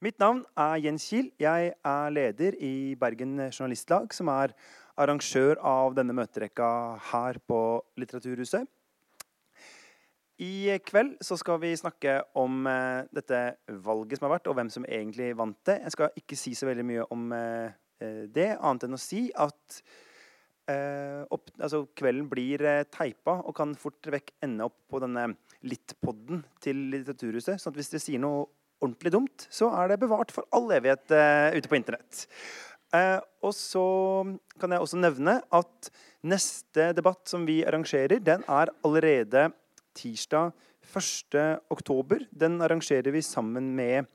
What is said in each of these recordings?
Mitt navn er Jens Kiel. Jeg er leder i Bergen Journalistlag, som er arrangør av denne møterekka her på Litteraturhuset. I kveld så skal vi snakke om eh, dette valget som har vært, og hvem som egentlig vant det. Jeg skal ikke si så veldig mye om eh, eh det, annet enn å si at eh, opp, altså, kvelden blir teipa og kan fort vekk ende opp på denne Litt-podden til Litteraturhuset. sånn at hvis dere sier noe ordentlig dumt, så er det bevart for all evighet uh, ute på internett. Uh, og så kan jeg også nevne at neste debatt som vi arrangerer, den er allerede tirsdag 1. oktober. Den arrangerer vi sammen med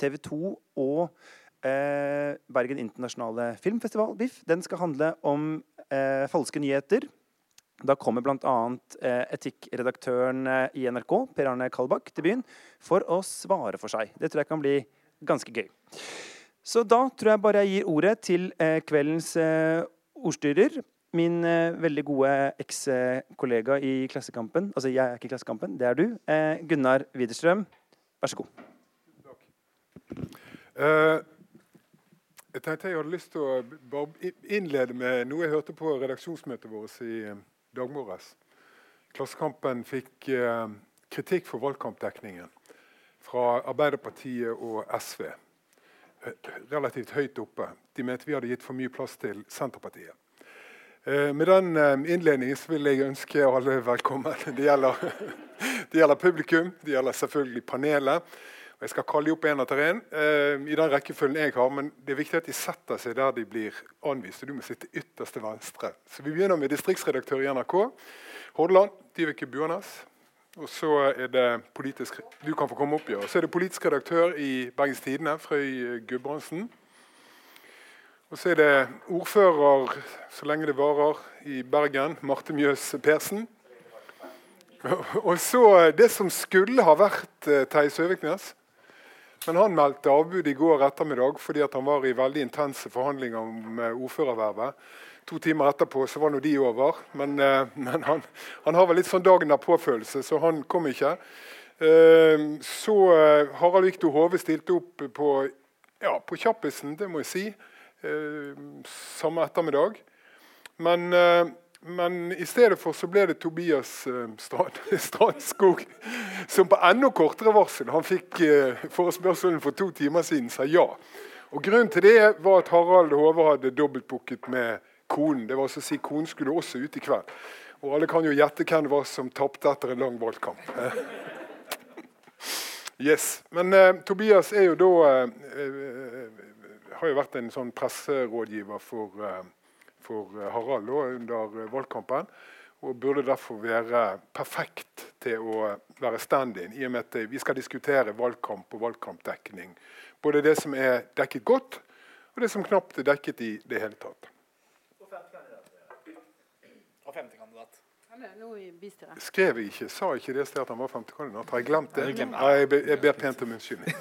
TV 2 og uh, Bergen internasjonale filmfestival, BIFF. Den skal handle om falske nyheter da kommer bl.a. Eh, etikkredaktøren eh, i NRK, Per Arne Kalbakk, til byen for å svare for seg. Det tror jeg kan bli ganske gøy. Så da tror jeg bare jeg gir ordet til eh, kveldens ordstyrer. Min veldig gode ekskollega i Klassekampen. Altså, jeg er ikke i Klassekampen, det er du. Gunnar Widerstrøm, vær så god. Uh, jeg tenkte jeg hadde lyst til å innlede med noe jeg hørte på redaksjonsmøtet vårt i dag morges. Klassekampen fikk eh, kritikk for valgkampdekningen fra Arbeiderpartiet og SV. Relativt høyt oppe. De mente vi hadde gitt for mye plass til Senterpartiet. Eh, med den eh, innledningen vil jeg ønske alle velkommen. Det gjelder, det gjelder publikum, det gjelder selvfølgelig panelet. Jeg skal kalle dem opp en etter én uh, i den rekkefølgen jeg har. Men det er viktig at de setter seg der de blir anvist. og Du må sitte ytterst til venstre. Så Vi begynner med distriktsredaktør i NRK. Hordaland, Divike Buanes. Og så er det politisk Du kan få komme opp, ja. Så er det politisk redaktør i Bergens Tidende, Frøy Gudbrandsen. Og så er det ordfører, så lenge det varer, i Bergen, Marte Mjøs Persen. Og så det som skulle ha vært uh, Theis Øviknes. Men han meldte avbud i går ettermiddag fordi han var i veldig intense forhandlinger om ordførervervet. To timer etterpå så var nå de over. Men, eh, men han, han, har vel litt sånn dagen der-på-følelse, så han kom ikke. Eh, så eh, Harald Viktor Hove stilte opp på, ja, på kjappisen, det må jeg si, samme ettermiddag. Men men i stedet for så ble det Tobias uh, Strandskog som på enda kortere varsel Han fikk uh, forespørselen for to timer siden, sa ja. Og Grunnen til det var at Harald Hove hadde dobbeltbooket med konen. Det var altså å si Konen skulle også ut i kveld. Og alle kan jo gjette hvem det var som tapte etter en lang valgkamp. yes. Men eh, Tobias er jo da har jo vært en sånn presserådgiver for for eh, Harald under eh, valgkampen. Og burde derfor være perfekt til å være stand-in, i og med at vi skal diskutere valgkamp og valgkampdekning. Både det som er dekket godt, og det som knapt er dekket i det hele tatt. Og femtekandidat. Skrev jeg ikke, Sa ikke det stedet at han var femtekandidat? Har jeg glemt det? Jeg, jeg ber pent om unnskyldning.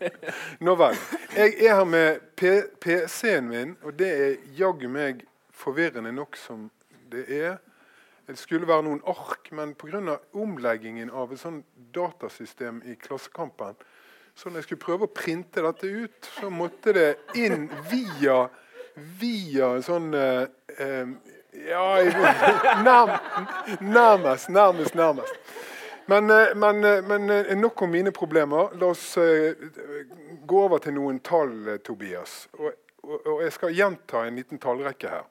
Nå vel. Jeg er her med PC-en min, og det er jaggu meg forvirrende nok som det er. Det skulle være noen ark, men pga. omleggingen av et sånn datasystem i Klassekampen Så når jeg skulle prøve å printe dette ut, så måtte det inn via via sånn eh, eh Ja, nærmest, nærmest, nærmest. Men, eh, men, eh, men, nok om mine problemer. La oss gå over til noen tall, Tobias. Og, og, og jeg skal gjenta en liten tallrekke her.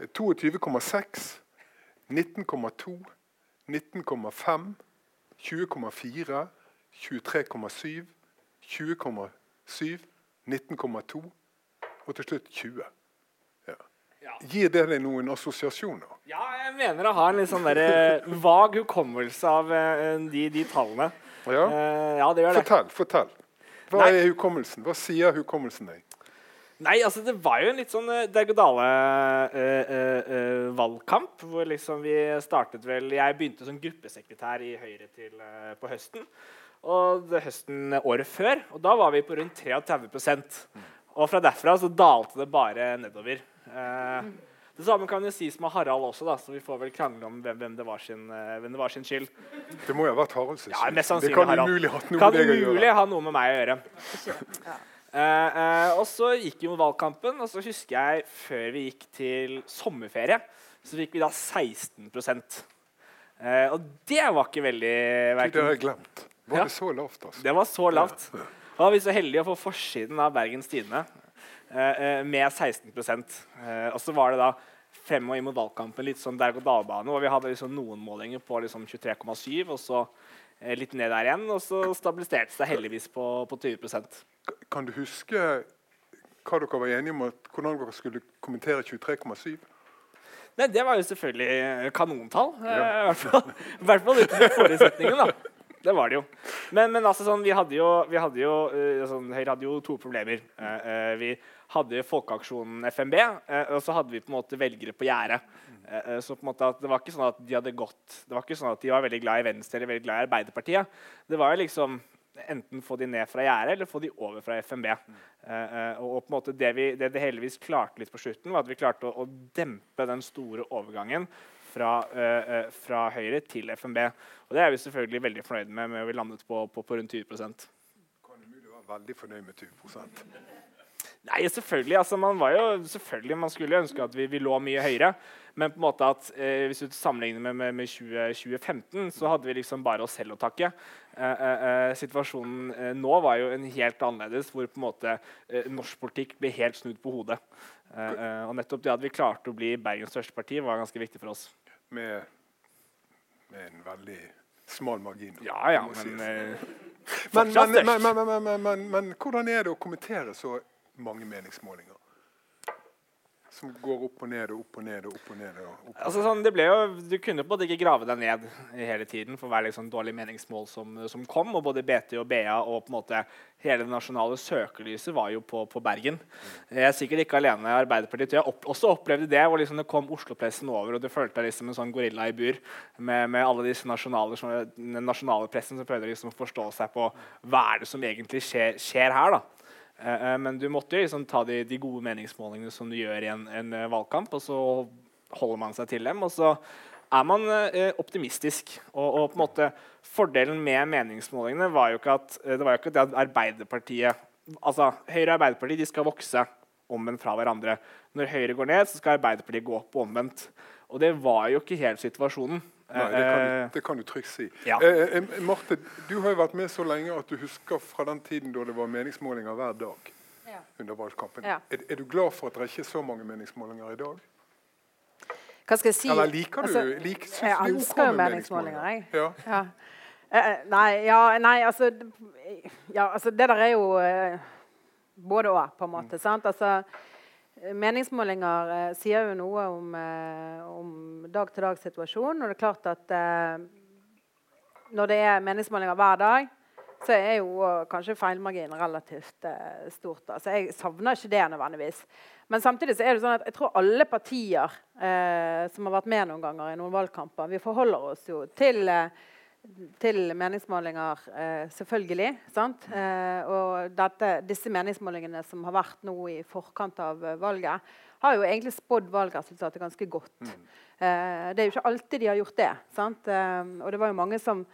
22,6, 19,2, 19,5, 20,4, 23,7, 20,7, 19,2 og til slutt 20. Ja. Ja. Gir det deg noen assosiasjoner? Ja, jeg mener å ha en litt sånn der, eh, vag hukommelse av uh, de, de, tallene. Ja. Uh, ja det gjør fortell, fortell. Hva Nei. er hukommelsen? Hva sier hukommelsen deg? Nei, altså det var jo en litt sånn uh, Dergodale-valgkamp. Uh, uh, hvor liksom vi startet vel Jeg begynte som gruppesekretær i Høyre til, på høsten. Og det høsten året før. Og da var vi på rundt 33% Og fra derfra så dalte det bare nedover. Det samme kan jo sies med Harald også, da, så vi får vel krangle om hvem, hvem, det, var sin, uh, hvem det var sin skyld. Det må jo ha vært Haralds Ja, mest det sannsynlig kan Harald. umulig ha noe Kan umulig ha noe med meg å gjøre. Eh, eh, og så gikk jo valgkampen, og så husker jeg før vi gikk til sommerferie, så fikk vi da 16 eh, Og det var ikke veldig Det har jeg glemt. Var Ja. det så lavt, altså? Det var så lavt. Da var vi så heldige å få forsiden av Bergens Tidende eh, eh, med 16 eh, Og så var det da frem og inn mot valgkampen litt sånn berg-og-dal-bane, hvor vi hadde liksom noen målinger på liksom 23,7, og så eh, litt ned der igjen, og så stabiliserte det seg heldigvis på, på 20% Kan du huske hva dere var enige om at, hvordan dere skulle kommentere 23,7? Nei, Det var jo selvfølgelig eh, kanontall. Ja. I hvert fall, hvert fall uten forutsetningen, da. Det var det jo. Men, men altså sånn, vi hadde jo, vi hadde jo eh, sånn, Høyre hadde jo to problemer. Eh, eh, vi hadde Folkeaksjonen FNB, og så hadde vi på en måte velgere på gjerdet. Så på en måte det var ikke sånn at de hadde gått Det var ikke sånn at de var veldig glad i Venstre eller veldig glad i Arbeiderpartiet. Det var jo liksom enten få de ned fra gjerdet eller få de over fra FNB. Mm. eh, og på en måte det vi det heldigvis klarte litt på slutten, var at vi klarte å, å dempe den store overgangen fra, eh, fra Høyre til FNB. Og det er vi selvfølgelig veldig fornøyd med, med vi landet på, på, på rundt 20% Kan umulig være veldig fornøyd med 20% Nei, selvfølgelig. altså man var jo, selvfølgelig, man skulle ønske at vi, vi lå mye høyere. Men på en måte at eh, hvis du sammenligner med, med, med 20, 2015, så hadde vi liksom bare oss selv å takke. Eh, eh, eh, situasjonen nå var jo en helt annerledes, hvor på en måte norsk politikk ble helt snudd på hodet. Og nettopp det at vi klarte å bli Bergens største parti, var ganske viktig for oss. Med, med en veldig smal margin. Ja, ja, men eh, Men, men, men, men, men, men, men, men hvordan er det å kommentere så mange meningsmålinger? Som går opp og ned og opp og ned og opp og ned. Og opp og Altså, sånn, jo, du kunne på en måte ikke grave deg ned hele tiden for hver liksom, dårlig meningsmål som, som kom. Og både BT og BA og på en måte hele det nasjonale søkelyset var jo på, på Bergen. Jeg er sikkert ikke alene. Arbeiderpartiet jeg opp, også opplevde det. hvor liksom det kom Oslo-pressen over, og du følte deg liksom en sånn gorilla i bur med, med alle disse nasjonale, nasjonale pressen som prøvde liksom å forstå seg på hva er det som egentlig skjer, skjer her. da. Eh, eh, men du måtte jo liksom ta de, de gode meningsmålingene som du gjør i en, en eh, valgkamp, og så holder man seg til dem. Og så er man optimistisk. Og, og på en måte fordelen med meningsmålingene var jo ikke at det var jo ikke at Arbeiderpartiet altså Høyre og Arbeiderpartiet de skal vokse omvendt fra hverandre. Når Høyre går ned, så skal Arbeiderpartiet gå opp omvendt. Og det var jo ikke helt situasjonen. Nei, det kan, Eh, du, det kan du trygt si. ja. Eh, eh, Marte, du har jo vært med så lenge at du husker fra den tiden da det var meningsmålinger hver dag. Ja. under valgkampen. Ja. Er, er du glad for at det ikke er så mange meningsmålinger i dag? Hva skal jeg si? Eller liker du Altså, lik, synes jeg er elsker jo meningsmålinger, jeg. Ja. Ja. Eh, eh, nei, ja, nei, altså Ja, altså, det der er jo eh, både og, på en måte. sant? Altså, eh, meningsmålinger eh, sier jo noe om, eh, om dag-til-dag-situasjonen. Og det er klart at eh, når det er meningsmålinger hver dag, så er jo eh, kanskje feilmarginen relativt eh, stort. da. Så jeg savner ikke det nødvendigvis. Men samtidig så er det sånn at jeg tror alle partier eh, som har vært med noen ganger i noen valgkamper, vi forholder oss jo til eh, til meningsmålinger, eh, selvfølgelig. Sant? Eh, og dette, disse meningsmålingene som har vært nå i forkant av eh, valget, har jo egentlig spådd valgresultatet ganske godt. Eh, det er jo ikke alltid de har gjort det. Sant? Og det var jo mange som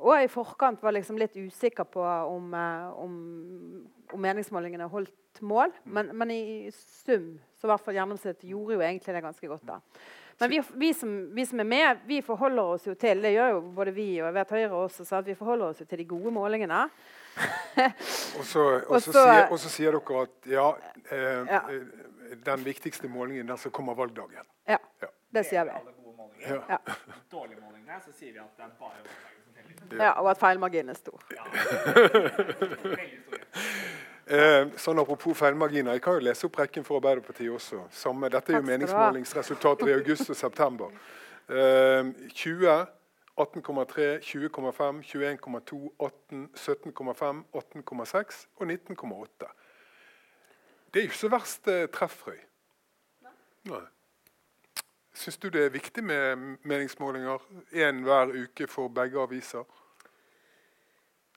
og i forkant var liksom litt usikker på om, om, om meningsmålingene holdt mål. Men, men i sum, så hvert fall gjennomsnittet, gjorde jo egentlig det ganske godt. da. Men vi, vi, som, vi som er med, vi forholder oss jo til det gjør jo både vi og jeg vet Høyre også, så at vi forholder oss jo til de gode målingene. Og så, og så sier, og så sier dere at ja, eh, Ja. eh, den viktigste målingen den som kommer valgdagen. Ja, Ja. det sier vi. Ja. Ja. Dårlige målinger, så sier vi at det er bare valgdagen som teller. Ja, og at feilmarginen er stor. Veldig store. Eh, sånn Apropos feilmarginer, jeg kan jo lese opp rekken for Arbeiderpartiet også. Samme, dette er jo meningsmålingsresultater i august og september. Eh, 20, 18,3, 20,5, 21,2, 18, 17,5, 18,6 og 19,8. Det er jo ikke så verst eh, treffrøy. Nei. Syns du det er viktig med meningsmålinger? Én hver uke for begge aviser?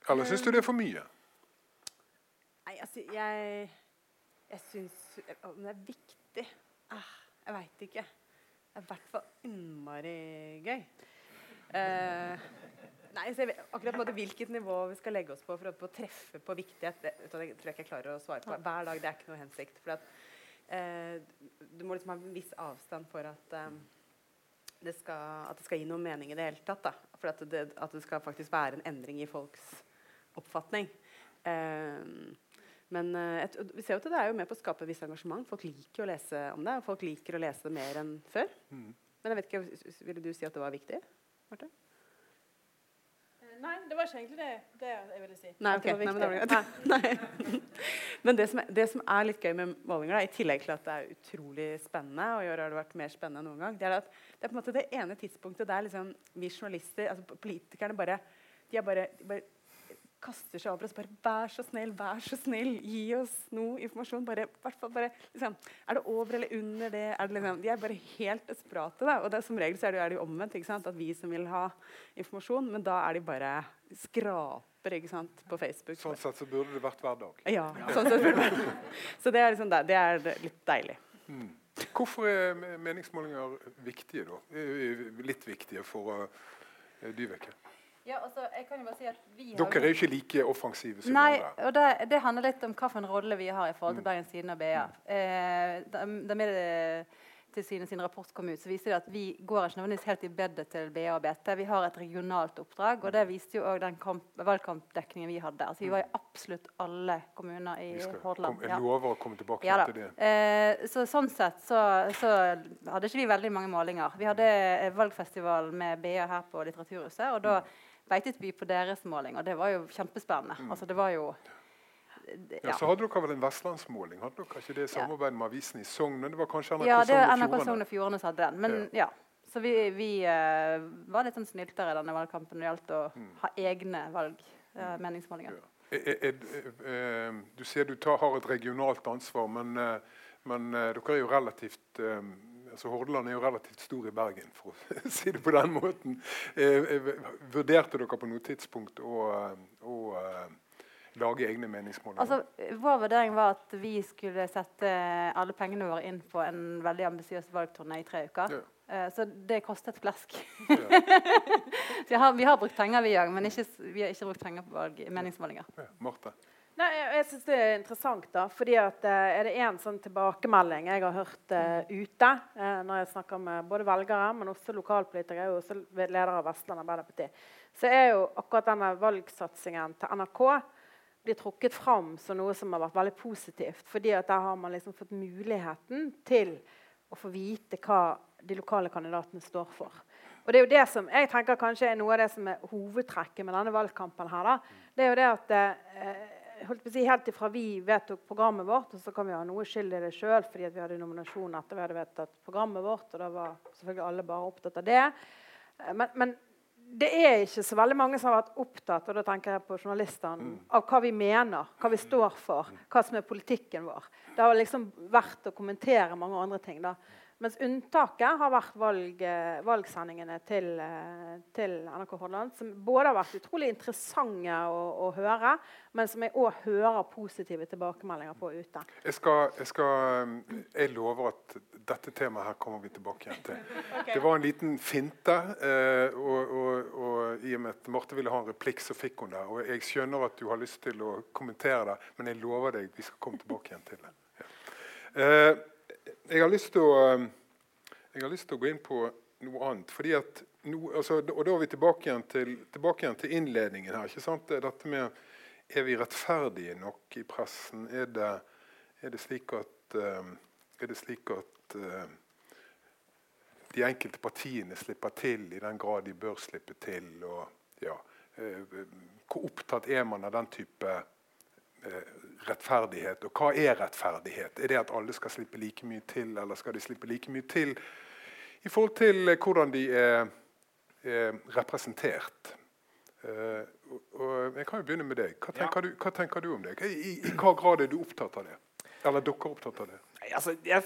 Eller syns du det er for mye? Altså, jeg Jeg syns Om det er viktig ah, Jeg veit ikke. Det er i hvert fall innmari gøy. Eh, nei, så jeg akkurat måte hvilket nivå vi skal legge oss på for å, på treffe på viktighet, det, tror jeg ikke jeg klarer å svare på hver dag. Det er ikke noe hensikt. For at, eh, du må liksom ha en viss avstand for at eh, det skal, at det skal gi noe mening i det hele tatt. Da. For at det, at det skal faktisk være en endring i folks oppfatning. Eh, men uh, et, vi ser jo at det er jo med på å skape visst engasjement. Folk liker å lese om det, og folk liker å lese det mer enn før. Mm. Men jeg vet ikke, Ville du si at det var viktig? Marte? Eh, nei, det var ikke egentlig det, det jeg ville si. Nei, okay. Nei, men, det men det, som er, det, som er, litt gøy med målinger, da, i tillegg til at det er utrolig spennende, og i år har det vært mer spennende enn noen gang, det er at det er på en måte det ene tidspunktet der liksom, vi journalister, altså politikerne, bare, de er bare, de bare kaster seg over oss. bare 'Vær så snill, vær så snill, gi oss noe informasjon.' Bare, bare, liksom, er det over eller under det? det liksom, de er bare helt desperate. Da. Og det, som regel så er det, er det jo omvendt. At vi som vil ha informasjon, men da er de bare skraper ikke sant, på Facebook. Sånn sett så burde det vært hver dag. Ja. sånn sett burde det Så det er, liksom, det er litt deilig. Mm. Hvorfor er meningsmålinger viktige, da? Litt viktige for uh, Dyveke? Ja, altså, jeg kan jo bare si at vi har Dere er jo ikke like offensive som Nei, og det, det, handler litt om hvilken rolle vi har i forhold til mm. Bergens Tidende og BA. Eh, da, da til sine, sin rapport kom ut, så viste det at vi går ikke nødvendigvis helt i bedet til BA og BT. Vi har et regionalt oppdrag, og det viste jo òg den valgkampdekningen vi hadde. Altså, vi var i absolutt alle kommuner i Hordaland. Jeg lover å komme tilbake ja, til det. Eh, så sånn sett så, så, hadde ikke vi veldig mange målinger. Vi hadde valgfestival med BA her på Litteraturhuset, og da mm beitet vi på deres måling, og det var jo kjempespennende. Mm. Altså, det var jo ja. ja. Så hadde dere vel en vestlandsmåling? Hadde dere ikke det i samarbeid med avisen i Sogn? Det var kanskje NRK ja, det er NRK Sogn og Fjordane som hadde den. Men ja. Så vi, vi uh, var litt sånn snyltere i denne valgkampen når det gjaldt å mm. ha egne valg, uh, meningsmålinger. Ja. Eh, du sier du tar, har et regionalt ansvar, men, men dere er jo relativt altså Hordaland er jo relativt stor i Bergen, for å si det på den måten. Eh, eh, vurderte dere på noe tidspunkt å, å uh, lage egne meningsmålinger? Altså, vår vurdering var at vi skulle sette alle pengene våre inn på en veldig ambisiøs valgturné i tre uker. Ja. Så det kostet flesk. Ja. så har, vi har brukt penger, vi òg, men ikke, vi har ikke brukt penger på valg, meningsmålinger. Ja. Marte? Nei, jeg, jeg synes Det er interessant. da, fordi at uh, Er det én sånn tilbakemelding jeg har hørt uh, ute uh, når jeg snakker med både velgere, men også lokalpolitikere og også ledere av Vestland Arbeiderparti, så er jo akkurat denne valgsatsingen til NRK blir trukket fram som noe som har vært veldig positivt. fordi at der har man liksom fått muligheten til å få vite hva de lokale kandidatene står for. Og det er jo det som jeg tenker kanskje er noe av det som er hovedtrekket med denne valgkampen. her da, det er jo det at holdt på å si, helt ifra vi vedtok programmet vårt, og så kan vi ha noe skyld i det sjøl fordi vi hadde nominasjon etter vi hadde vedtatt programmet vårt, og da var selvfølgelig alle bare opptatt av det. Eh, men, men det er ikke så veldig mange som har vært opptatt og da tenker jeg på journalistene, mm. av hva vi mener, hva vi står for, hva som er politikken vår. Det har liksom vært å kommentere mange andre ting. da. Mens unntaket har vært valg, eh, valgsendingene til, eh, til, NRK Hordaland, som både har vært utrolig interessante å, å høre, men som jeg òg hører positive tilbakemeldinger på ute. Jeg, skal, jeg, skal, jeg, lover at dette temaet her kommer vi tilbake igjen til. okay. Det var en liten finte, eh, og, og, og, i og med at Marte ville ha en replikk, så fikk hun det. Og jeg skjønner at du har lyst til å kommentere det, men jeg lover deg vi skal komme tilbake igjen til det. Ja. Eh, jeg har lyst til å til å gå inn på noe annet. fordi at no, altså, og Da er vi tilbake igjen, til, tilbake igjen til innledningen her. ikke sant? Dette med Er vi rettferdige nok i pressen? Er det, er det slik at, um, er det slik at uh, de enkelte partiene slipper til i den grad de bør slippe til? Og, ja, uh, hvor opptatt er man av den type rettferdighet. Og hva er rettferdighet? Er det at alle skal slippe like mye til, eller skal de slippe like mye til i forhold til eh, hvordan de er, er representert? Uh, og jeg kan jo begynne med deg. Hva tenker, ja. du, hva tenker du, om det? I, I, hva grad er du opptatt av det? Eller dere er opptatt av det? Nei, altså, jeg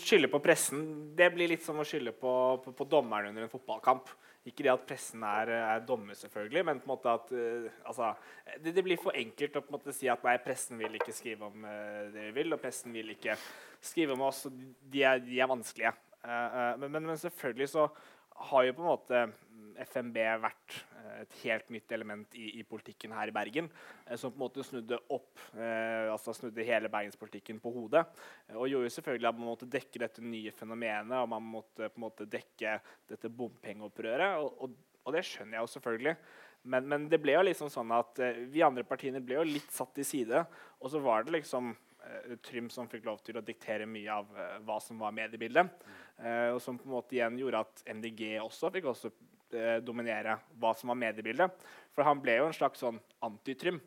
skylde på pressen. Det blir litt som å skylde på, på, på dommeren under en fotballkamp. Ikke det at pressen er, er dommer, selvfølgelig, men på en måte at uh, altså, det, det, blir for enkelt å på en måte si at nei, pressen vil ikke skrive om uh, det vi vil, og pressen vil ikke skrive om oss. De er, de er vanskelige. Uh, men, men, men, selvfølgelig så har jo på en måte FNB vært et helt nytt element i, i politikken her i Bergen. Uh, som på en måte snudde opp, altså snudde hele bergenspolitikken på hodet. og gjorde selvfølgelig at man måtte dekke dette nye fenomenet, og man måtte på en måte dekke dette bompengeopprøret. Og, og, og det skjønner jeg jo selvfølgelig. Men, men, det ble jo liksom sånn at vi andre partiene ble jo litt satt til side. Og så var det liksom Eh, Trym som fikk lov til å diktere mye av hva som var mediebildet. Og som på en måte igjen gjorde at MDG også fikk også dominere hva som var mediebildet. For han ble jo en slags sånn antitrym.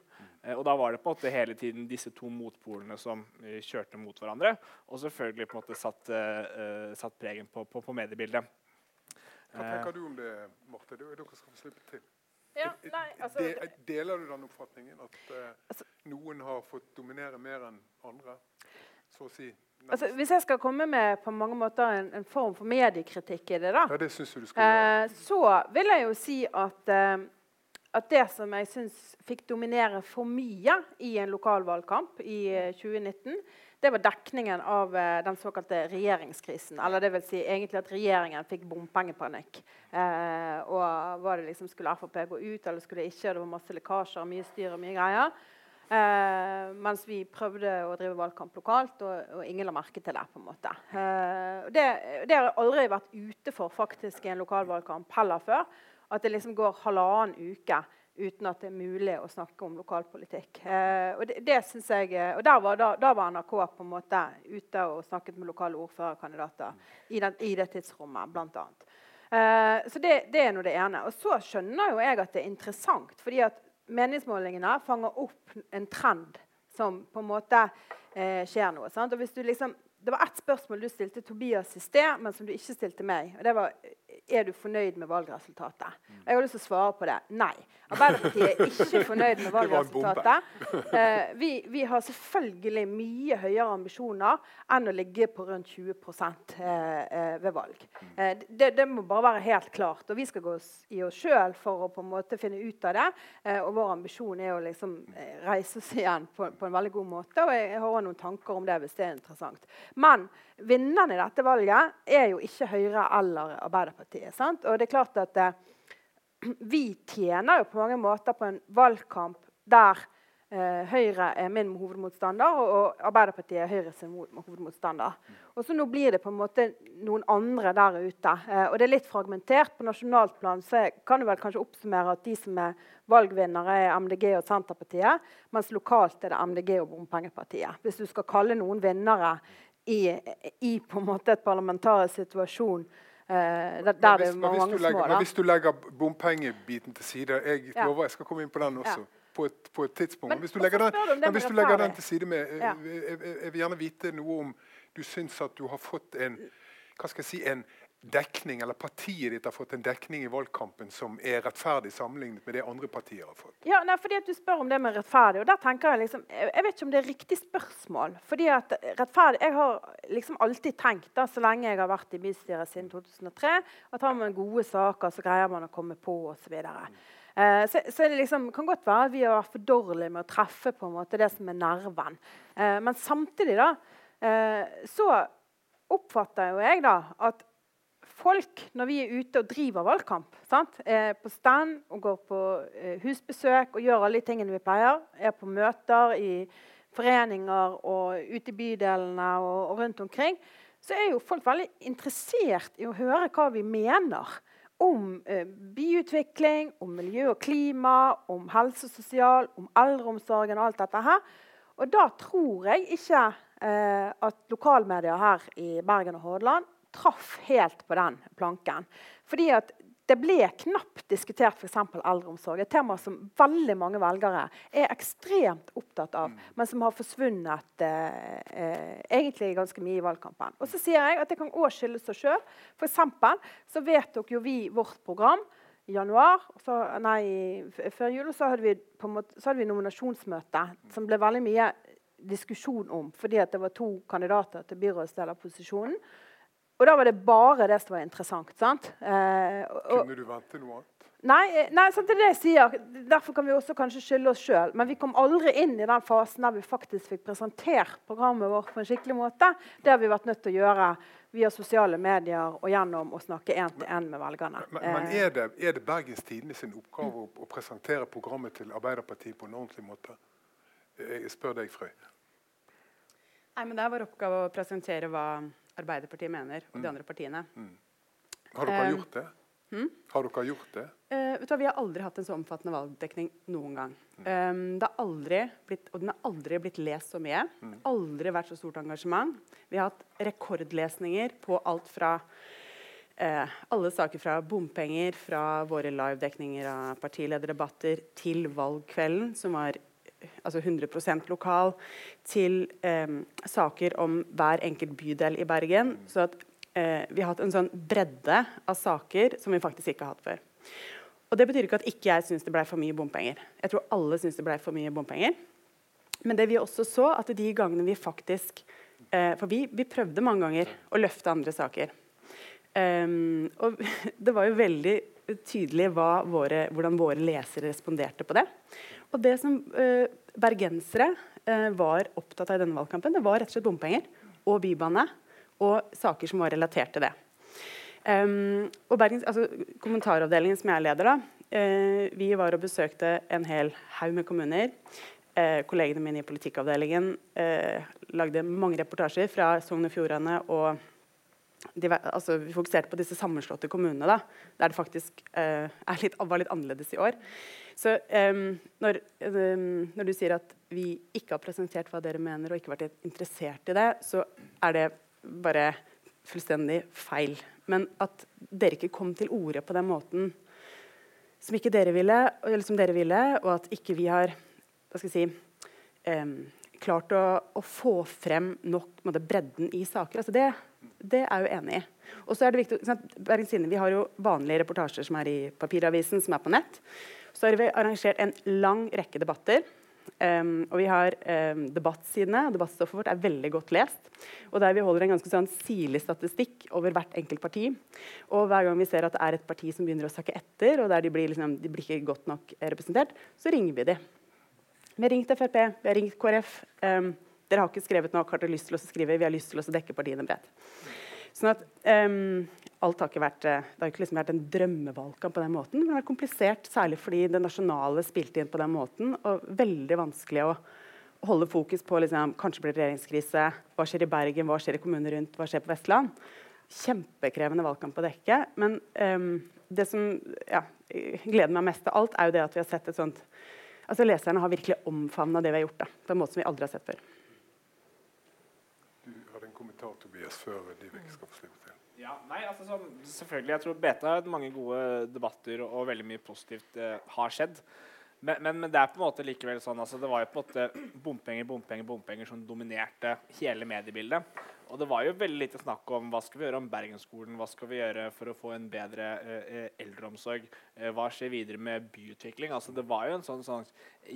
og da var det på en måte hele tiden disse to motpolene som kjørte mot hverandre. Og selvfølgelig på en måte satt, satt pregen på, på, på mediebildet. Hva tenker du om det, Marte? Dere skal få slippe til. Ja, nei, altså, De, deler du den oppfatningen at uh, altså, noen har fått dominere mer enn andre? Så å si. Altså, hvis jeg skal komme med på mange måter en, en form for mediekritikk i det, da, ja, det. Uh, så vil jeg jo si at, eh, at det som jeg syns fikk dominere for mye i en lokalvalgkamp i 2019, det var dekningen av eh, den såkalte regjeringskrisen. Eller det vil si egentlig at regjeringen fikk bompengepanikk. Eh, og var det liksom, Skulle Frp gå ut, eller skulle det ikke? Det var masse lekkasjer, mye styr og mye greier. Eh, mens vi prøvde å drive valgkamp lokalt, og, og ingen la merke til det. på en måte. Eh, det, det, har jeg aldri vært ute for faktisk i en lokalvalgkamp heller før. At det liksom går halvannen uke uten at det er mulig å snakke om lokalpolitikk. Eh, og det, det synes jeg, og var, da, da var, NRK på en måte ute og snakket med lokale ordførerkandidater i, den, i det tidsrommet, bl.a. Eh, så det, det er nå det ene. Og så skjønner jo jeg at det er interessant, fordi at meningsmålingene fanger opp en trend som på en måte eh, skjer noe. Sant? Og hvis du liksom det var ett spørsmål du stilte Tobias i sted, men som du ikke stilte meg. og det var er du fornøyd med valgresultatet. Jeg har lyst til å svare på det. Nei. Arbeiderpartiet er ikke fornøyd med valgresultatet. Eh, vi, vi, har selvfølgelig mye høyere ambisjoner enn å ligge på rundt 20 eh, eh, ved valg. Eh, det, det, må bare være helt klart. Og vi skal gå i oss sjøl for å på en måte finne ut av det. Og vår ambisjon er å liksom reise oss igjen på, på, en veldig god måte. Og jeg, jeg har noen tanker om det hvis det er interessant. Men vinneren i dette valget er jo ikke Høyre eller Arbeiderpartiet. Sant? Og det er klart at Vi tjener jo på mange måter på en valgkamp der eh, Høyre er min hovedmotstander, og, og Arbeiderpartiet er Høyres hovedmotstander. Og så Nå blir det på en måte noen andre der ute. Eh, og det er litt fragmentert. På nasjonalt plan så kan du vel kanskje oppsummere at de som er valgvinnere, er MDG og Senterpartiet, mens lokalt er det MDG og Bompengepartiet. Hvis du skal kalle noen vinnere i, i på en måte et parlamentarisk situasjon uh, der, hvis, det er mange små. Legger, men hvis du legger bompengebiten til side Jeg ja. lover jeg skal komme inn på den også. Ja. På et, på et, tidspunkt. Men, hvis du legger, den, men hvis du legger den til side med jeg, jeg, jeg, vil gjerne vite noe om du syns at du har fått en hva skal jeg si, en dekning, eller partiet ditt har fått en dekning i valgkampen som er rettferdig sammenlignet med det andre partier har fått? Ja, nei, fordi at Du spør om det med rettferdig. og der tenker Jeg liksom, jeg vet ikke om det er riktig spørsmål. fordi at rettferdig, Jeg har liksom alltid tenkt, da, så lenge jeg har vært i bystyret siden 2003, at har man gode saker, så greier man å komme på osv. Uh, så, så det liksom, kan godt være vi har vært for dårlige med å treffe på en måte det som er nerven. Uh, men samtidig da, uh, så oppfatter jo jeg da at folk når vi er ute og driver valgkamp. Er på stand og går på eh, husbesøk og gjør alle de tingene vi pleier. Er på møter i foreninger og ute i bydelene og, og, rundt omkring. Så er jo folk veldig interessert i å høre hva vi mener om eh, byutvikling, om miljø og klima, om helse og sosial, om eldreomsorgen og alt dette her. Og da tror jeg ikke eh, at lokalmedia her i Bergen og Hordaland traff helt på den planken. Fordi at det ble knapt diskutert f.eks. eldreomsorg. Et tema som veldig mange velgere er ekstremt opptatt av, mm. men som har forsvunnet eh, eh, egentlig ganske mye i valgkampen. Og så sier jeg at det kan òg skyldes seg sjøl. Så vedtok jo vi vårt program i januar. Så, nei, før jul så hadde, vi, måte, så hadde vi nominasjonsmøte som ble veldig mye diskusjon om, fordi det var to kandidater til byrådslederposisjonen. Og da var det bare det som var interessant. sant? Eh, og, Kunne du vente noe annet? Nei, eh, nei sant, det er det jeg sier. Derfor kan vi også kanskje skylde oss sjøl. Men vi kom aldri inn i den fasen der vi faktisk fikk presentert programmet vårt på en skikkelig måte. Det har vi vært nødt til å gjøre via sosiale medier og gjennom å snakke én til én med velgerne. Men, men Eh, er, det, er det Bergens Tidende sin oppgave å, å presentere programmet til Arbeiderpartiet på en ordentlig måte? Jeg spør deg, Frøy. Nei, men Det er vår oppgave å presentere hva Arbeiderpartiet mener, og de andre partiene. Har dere Eh, gjort det? Har dere gjort det? Uh, vet du hva, Vi har aldri hatt en så omfattende valgdekning noen gang. Um, det har aldri blitt, og den har aldri blitt lest så mye. Aldri vært så stort engasjement. Vi har hatt rekordlesninger på alt fra uh, alle saker fra bompenger, fra våre livedekninger av partilederdebatter, til valgkvelden, som var altså 100% lokal, til eh, saker om hver enkelt bydel i Bergen. Så at eh, vi har hatt en sånn bredde av saker som vi faktisk ikke har hatt før. Og Det betyr ikke at ikke jeg syns det ble for mye bompenger. Jeg tror alle syns det ble for mye bompenger. Men det vi også så, at de gangene vi faktisk eh, For vi, vi prøvde mange ganger å løfte andre saker. Um, og det var jo veldig tydelig våre, hvordan våre lesere responderte på det. Og det som eh, bergensere eh, var opptatt av i denne valgkampen, det var rett og slett bompenger og bybane og saker som var relatert til det. Um, og Bergens, altså, kommentaravdelingen som jeg leder, da, eh, vi var og besøkte en hel haug med kommuner. Eh, kollegene mine i politikkavdelingen eh, lagde mange reportasjer fra Sogn og Fjordane. altså, Vi fokuserte på disse sammenslåtte kommunene, da, der det faktisk eh, er litt, var litt annerledes i år. Så um, når, um, når du sier at vi ikke har presentert hva dere mener, og ikke vært interessert i det, så er det bare fullstendig feil. Men at dere ikke kom til orde på den måten som ikke dere ville, eller som dere ville, og at ikke vi har hva skal jeg si, um, klart å, å få frem nok på måte, bredden i saker. Altså det, det er jeg jo enig i. Og så er det viktig, sånn Bergens Tidende, har jo vanlige reportasjer som er i papiravisen, som er på nett. Så har vi arrangert en lang rekke debatter. Um, og vi har um, debattsidene. Debattstoffet vårt er veldig godt lest. Og der vi holder en ganske sånn sirlig statistikk over hvert enkelt parti. Og hver gang vi ser at det er et parti som begynner å sakke etter, og der de blir, liksom, de blir ikke godt nok eh, representert, så ringer vi de. Vi har ringt Frp, vi har ringt KrF. Um, dere har ikke skrevet nok, har dere lyst til å skrive? Vi har lyst til å dekke partiene bredt. Sånn at alt har ikke vært, eh, Det har ikke liksom vært en drømmevalgkamp på den måten. Men det har vært komplisert, særlig fordi det nasjonale spilte inn på den måten. Og veldig vanskelig å holde fokus på liksom, kanskje blir det regjeringskrise. Hva skjer i Bergen, hva skjer i kommuner rundt, hva skjer på Vestland? Kjempekrevende valgkamp å dekke. Men um, det som ja, gleder meg mest av alt, er jo det at vi har sett et sånt altså Leserne har virkelig omfavna det vi har gjort, da, på en måte som vi aldri har sett før. Du hadde en kommentar, Tobias, før Dyvek skal få slippe. Ja, nei, altså sånn, selvfølgelig, Jeg tror BT har hatt mange gode debatter, og, og veldig mye positivt eh, har skjedd. Men, men, men det er på en måte likevel sånn, altså det var jo på en måte bompenger bompenger, bompenger som dominerte hele mediebildet. Og det var jo veldig lite snakk om hva skal vi gjøre om Bergensskolen, hva skal vi gjøre for å få en bedre eh, eh, eldreomsorg, eh, hva skjer videre med byutvikling. Altså Det var jo en sånn, sånn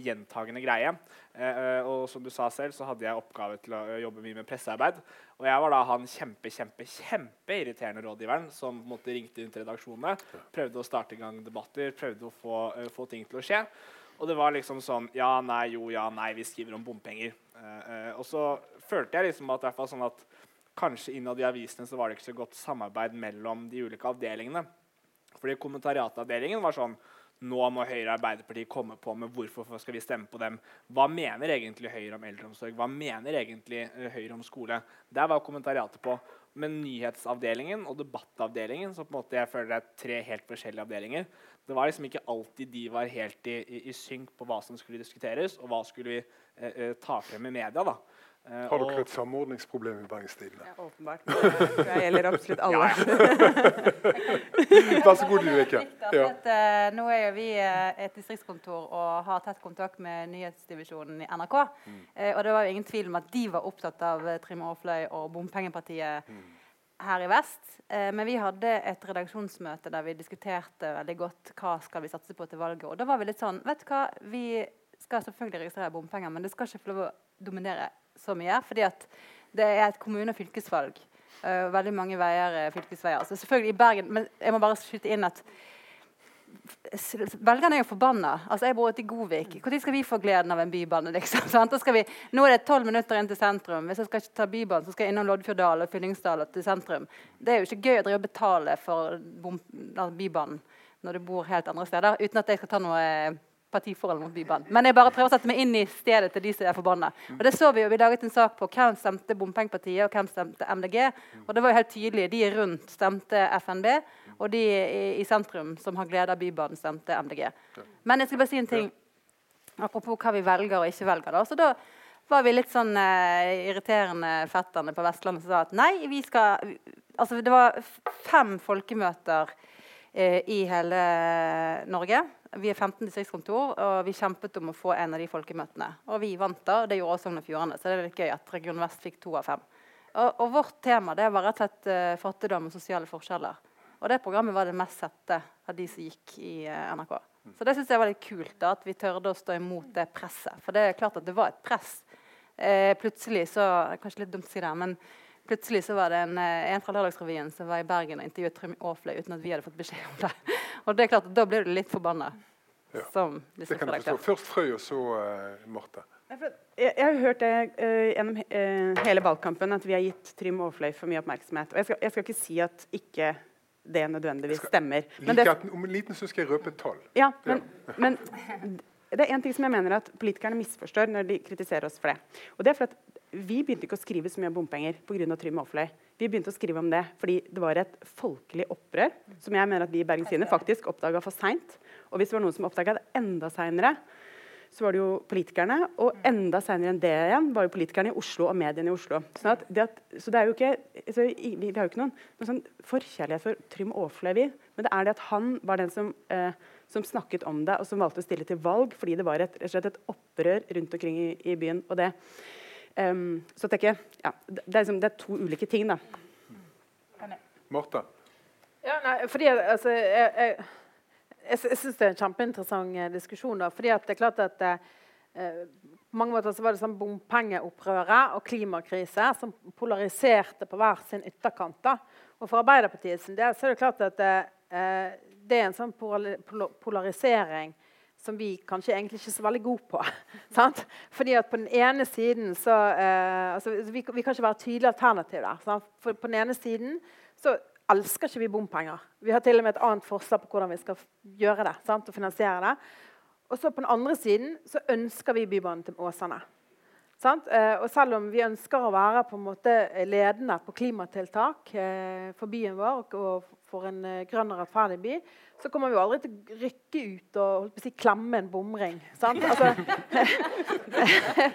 gjentagende greie. Eh, eh, og som du sa selv, så hadde jeg oppgave til å eh, jobbe mye med pressearbeid. Og jeg var da han kjempe, kjempe, kjempeirriterende rådgiveren som måtte ringte til redaksjonene, prøvde å starte i gang debatter, prøvde å få, uh, få ting til å skje. Og det var liksom sånn Ja, nei, jo, ja, nei, vi skriver om bompenger. Uh, uh, og så følte jeg liksom at, i hvert fall sånn at kanskje innad i avisene så var det ikke så godt samarbeid mellom de ulike avdelingene. Fordi kommentariatavdelingen var sånn Nå må Høyre og Arbeiderpartiet komme på med hvorfor skal vi stemme på dem. Hva mener egentlig Høyre om eldreomsorg? Hva mener egentlig eh, Høyre om skole? Der var kommentariatet på. Men nyhetsavdelingen og debattavdelingen, så på en måte jeg føler er tre helt forskjellige avdelinger, det var liksom ikke alltid de var helt i, i, i synk på hva som skulle diskuteres, og hva skulle vi eh, eh, ta frem i media. da. Eh, Har og- dere et samordningsproblem i Bergens Tidende? Ja, åpenbart. Det gjelder absolutt alle. Vær så god. Ja. Eh, nå er jo vi eh, et distriktskontor og har tett kontakt med nyhetsdivisjonen i NRK. Mm. og det var jo ingen tvil om at de var opptatt av Trym Aafløy og bompengepartiet her i vest. Eh, men vi hadde et redaksjonsmøte der vi diskuterte veldig godt hva skal vi satse på til valget. Og da var vi litt sånn Vet du hva, vi skal selvfølgelig registrere bompenger, men det skal ikke få lov å dominere så mye. fordi det er et kommune- og fylkesvalg. Uh, veldig mange veier er fylkesveier. Så selvfølgelig i Bergen, Men jeg må bare skyte inn at Velgerne er jo forbanna. Altså, jeg bor ute i Godvik. Når skal vi få gleden av en bybane? Liksom, vi, nå er det tolv minutter inn til sentrum. Hvis jeg skal ta bybanen, så skal jeg innom Loddfjorddal og Fyllingsdal til sentrum. Det er jo ikke gøy å drive og betale for bybanen når du bor helt andre steder, uten at jeg skal ta noe eh, partiforhold mot Bybanen. Men jeg bare prøver å sette meg inn i stedet til de som er forbanna. Og det så Vi jo, vi laget en sak på hvem stemte Bompengepartiet og hvem stemte MDG. Og det var jo helt tydelig. De rundt stemte FNB, og de i, i sentrum som har glede av Bybanen, stemte MDG. Men jeg skal bare si en ting apropos hva vi velger og ikke velger. da. Så da var vi litt sånn eh, irriterende fetterne på Vestlandet som sa at nei, vi skal Altså, det var fem folkemøter eh, i hele Norge. Vi er 15 distriktskontor, og vi kjempet om å få en av de folkemøtene. Og vi vant da, og det gjorde også Sogn og Fjordane, så det er litt gøy at Region Vest fikk to av fem. Og, og vårt tema det var rett og slett uh, fattigdom og sosiale forskjeller. Og det programmet var det mest sette av de som gikk i uh, NRK. Så det syns jeg var litt kult, da, at vi tørde å stå imot det presset. For det er klart at det var et press. Uh, plutselig så Kanskje litt dumt å si det, men plutselig så var det en, en fra Lørdagsrevyen som var i Bergen og intervjuet Trym Aafløy uten at vi hadde fått beskjed om det. Og det er klart at Da blir du litt forbanna. Ja. Som det kan jeg forstå. Først Frøy, og så uh, Marte. Jeg, jeg, har hørt det uh, gjennom uh, hele valgkampen at vi har gitt Trym Aafløy for mye oppmerksomhet. Og jeg skal, jeg skal, ikke si at ikke det nødvendigvis skal, stemmer. Men like det, om en liten stund skal jeg røpe et tall. Ja, men, ja. men det er én ting som jeg mener at politikerne misforstår når de kritiserer oss for det. Og det er for at Vi begynte ikke å skrive så mye om bompenger pga. Trym Aafløy. Vi begynte å skrive om det fordi det var et folkelig opprør som jeg mener at vi i Bergens Tidende faktisk oppdaga for seint. Og hvis det var noen som oppdaga det enda seinere, så var det jo politikerne. Og enda seinere enn det igjen var jo politikerne i Oslo og mediene i Oslo. Sånn det at, så det er jo ikke, altså, vi, vi, har jo ikke noen, noen sånn forkjærlighet for Trym Aafløy, men det er det at han var den som, eh, som, snakket om det, og som valgte å stille til valg fordi det var et, et opprør rundt omkring i, i byen. og det Um, så tenker jeg, ja, det, er liksom, det, er to ulike ting, da. Martha? Ja, nei, fordi altså, jeg, jeg, jeg, jeg syns det er en kjempeinteressant eh, diskusjon. Da, fordi det er klart at eh, på mange måter så var det sånn bompengeopprøret og klimakrise som polariserte på hver sin ytterkant. Da. Og For Arbeiderpartiet sin del så er det klart at eh, det er en sånn polarisering som vi kanskje egentlig ikke er så veldig gode på. sant? Fordi at på den ene siden så eh, altså, vi, vi, kan ikke være tydelige alternativ der. Sant? For på den ene siden så elsker ikke vi bompenger. Vi har til og med et annet forslag på hvordan vi skal gjøre det. Sant? og finansiere det. Og så på den andre siden så ønsker vi Bybanen til Åsane. Eh, og selv om vi ønsker å være på en måte ledende på klimatiltak eh, for byen vår og for en eh, grønn og rettferdig by, så kommer vi aldri til å rykke ut og si, klemme en bomring. Altså,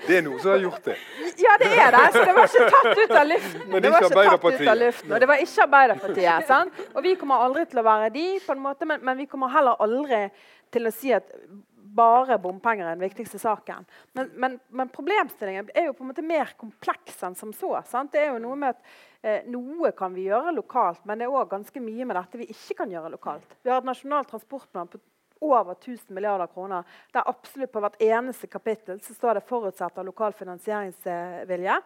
det er noen som har gjort det. Ja, det er det. Så det var ikke tatt ut av luften. Men det, var ikke tatt ut av luften, Og det var ikke Arbeiderpartiet. Sant? Og vi kommer aldri til å være de, på en måte, men, men vi kommer heller aldri til å si at bare bompenger er den viktigste saken. Men, men, men, problemstillingen er jo på en måte mer kompleks enn som så. Sant? Det er jo Noe med at eh, noe kan vi gjøre lokalt, men det er òg ganske mye med dette vi ikke kan gjøre lokalt. Vi har et nasjonal transportplan på over 1000 milliarder kroner, der absolutt på hvert eneste kapittel så står det forutsetter lokal finansieringsvilje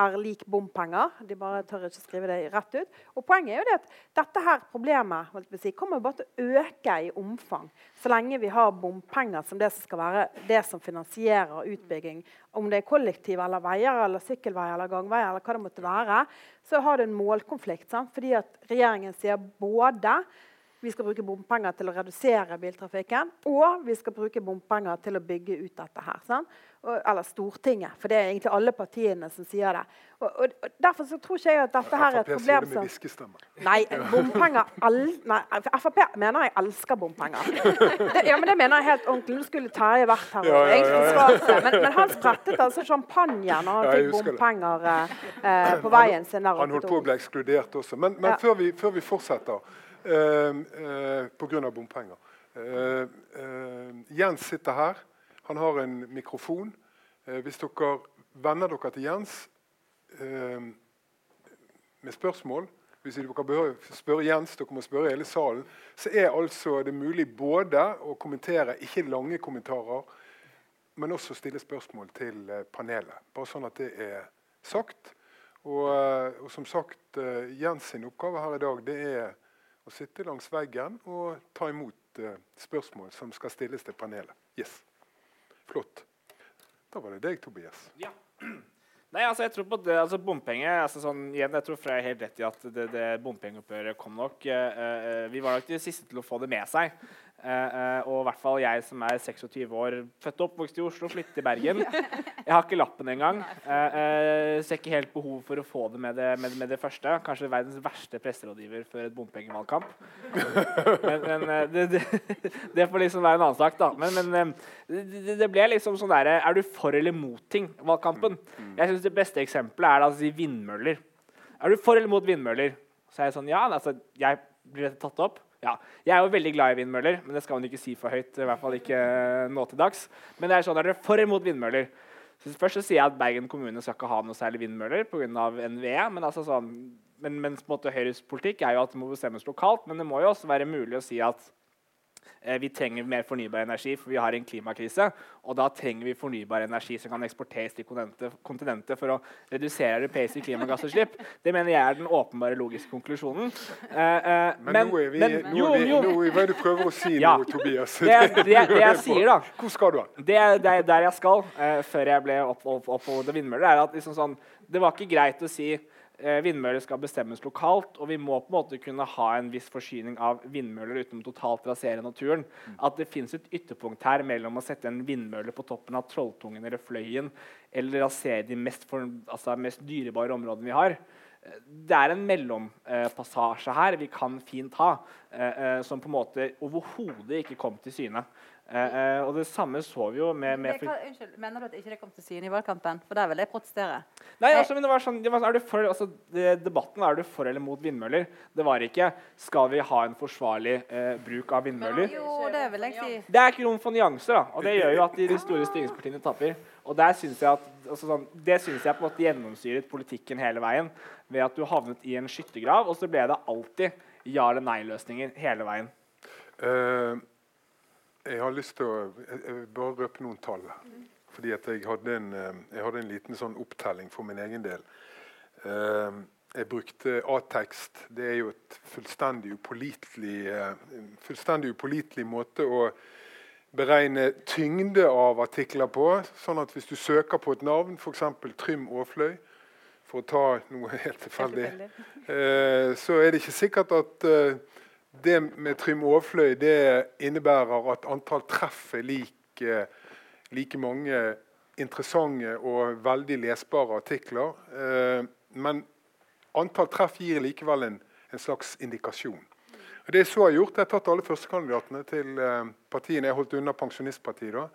er lik bompenger. De bare tør ikke skrive det rett ut. Og Poenget er jo det at dette her problemet si, kommer bare til å øke i omfang så lenge vi har bompenger som det som skal være det som finansierer utbygging. Om det er kollektiv eller veier eller sykkelveier eller gangveier, eller hva det måtte være, så har det en målkonflikt. Sant? Fordi at regjeringen sier både vi skal bruke bompenger til å redusere biltrafikken, og vi skal bruke bompenger til å bygge ut dette her. Sant? eller Stortinget, for det er egentlig alle partiene som sier det. Og, og, og Derfor så tror ikke jeg at dette her er et problem som det Nei, bompenger al, nei, Frp mener jeg elsker bompenger. Det, ja, men det mener jeg helt ordentlig. Nå skulle Terje vært her. Ja, ja, ja, men, men, han sprettet altså champagne når han fikk bompenger eh, eh, på veien sin. Der han holdt på å bli ekskludert også. Men, men før, vi, før, vi, fortsetter, pga. bompenger eh, eh, Jens sitter her. Han har en mikrofon. Eh, hvis dere venner dere til Jens eh, med spørsmål hvis dere behøver spørre Jens, dere må spørre hele salen, så er altså det mulig både å kommentere ikke lange kommentarer, men også stille spørsmål til eh, panelet. Bare sånn at det er sagt. Og, eh, og som sagt, eh, Jens sin oppgave her i dag det er sitte langs veggen og ta imot eh, spørsmål som skal stilles til panelet. Yes. Flott. Da var det deg, Tobias. Ja. Nei, altså jeg tror på det, altså bompenger, altså sånn, igjen, Jeg tror Frey er helt rett i at det, det bompengeoppgjøret kom nok. Eh, eh, vi var nok de siste til å få det med seg. Eh, og i hvert fall jeg som er 26 år, født og oppvokst i Oslo, flyttet til Bergen. Jeg har ikke lappen engang. Uh, uh, ser ikke helt behov for å få det med det, med, med det første. Kanskje verdens verste presserådgiver før et bompengevalgkamp. Men, men det, det, det, får liksom være en annen sak, da. Men, men det, det, ble liksom sånn derre Er du for eller mot ting? Valgkampen. Jeg syns det beste eksempelet er da, vindmøller. Er du for eller mot vindmøller? Så er jeg sånn Ja, altså, jeg blir dette tatt opp? Ja, Jeg er jo veldig glad i vindmøller, men det skal man ikke si for høyt. i hvert fall ikke nå til dags. Men det er sånn, at dere for imot vindmøller? Så først så sier jeg at Bergen kommune skal ikke ha noe særlig vindmøller pga. NVE. Men, altså sånn, men, men Høyres politikk er jo at det må bestemmes lokalt. Men det må jo også være mulig å si at Eh, vi trenger mer fornybar energi, for vi har en klimakrise. Og da trenger vi fornybar energi som kan eksporteres til kontinentet for å redusere europeiske klimagassutslipp. Det mener jeg er den åpenbare logiske konklusjonen. Eh, eh, men, men, nå er vi, men, nå er vi, nå er du prøver å si ja, noe, Tobias. Det, det, det, det, jeg sier, da Hvor skal du? Det, er der jeg skal, før jeg ble oppholdt opp, opp, opp vindmøller, er at liksom sånn, det var ikke greit å si eh, vindmøller skal bestemmes lokalt, og vi må på en måte kunne ha en viss forsyning av vindmøller uten å totalt rasere naturen. Mm. At det fins et ytterpunkt her mellom å sette en vindmølle på toppen av Trolltungen eller Fløyen eller rasere de mest, for, altså, mest dyrebare områdene vi har. Det er en mellompassasje her vi kan fint ha, eh, eh, som på en måte overhodet ikke kom til syne. Eh, eh, og det samme så vi jo med, med kan, Unnskyld, Mener du at ikke det kom til syne i valgkampen? For der vil jeg protestere. Nei, altså, men det var sånn, det var, er du for, altså, det, Debatten er du for eller mot vindmøller. Det var ikke skal vi ha en forsvarlig eh, bruk av vindmøller. Men, jo, Det vil jeg si. Det er ikke rom for nyanser, da, og det gjør jo at de, de store styringspartiene tapper. Og der synes jeg at, altså, sånn, Det syns jeg på en måte gjennomsyret politikken hele veien. Ved at du havnet i en skyttergrav, og så ble det alltid ja eller nei-løsninger hele veien. Uh, jeg har lyst til å jeg, bare røpe noen tall. Fordi jeg hadde en, eh, jeg hadde en liten sånn opptelling for min egen del. Uh, jeg brukte A-tekst. Det er jo et fullstendig upålitelig, uh, fullstendig upålitelig måte å beregne tyngde av artikler på. Sånn at hvis du søker på et navn, f.eks. Trym Aafløy, for å ta noe helt tilfeldig, så er det ikke sikkert at det med Trym overfløy det innebærer at antall treff er like, like mange interessante og veldig lesbare artikler. Eh, men antall treff gir likevel en, en slags indikasjon. Og det jeg så har gjort, Jeg har tatt alle førstekandidatene til eh, partiene. Jeg holdt unna Pensjonistpartiet. da.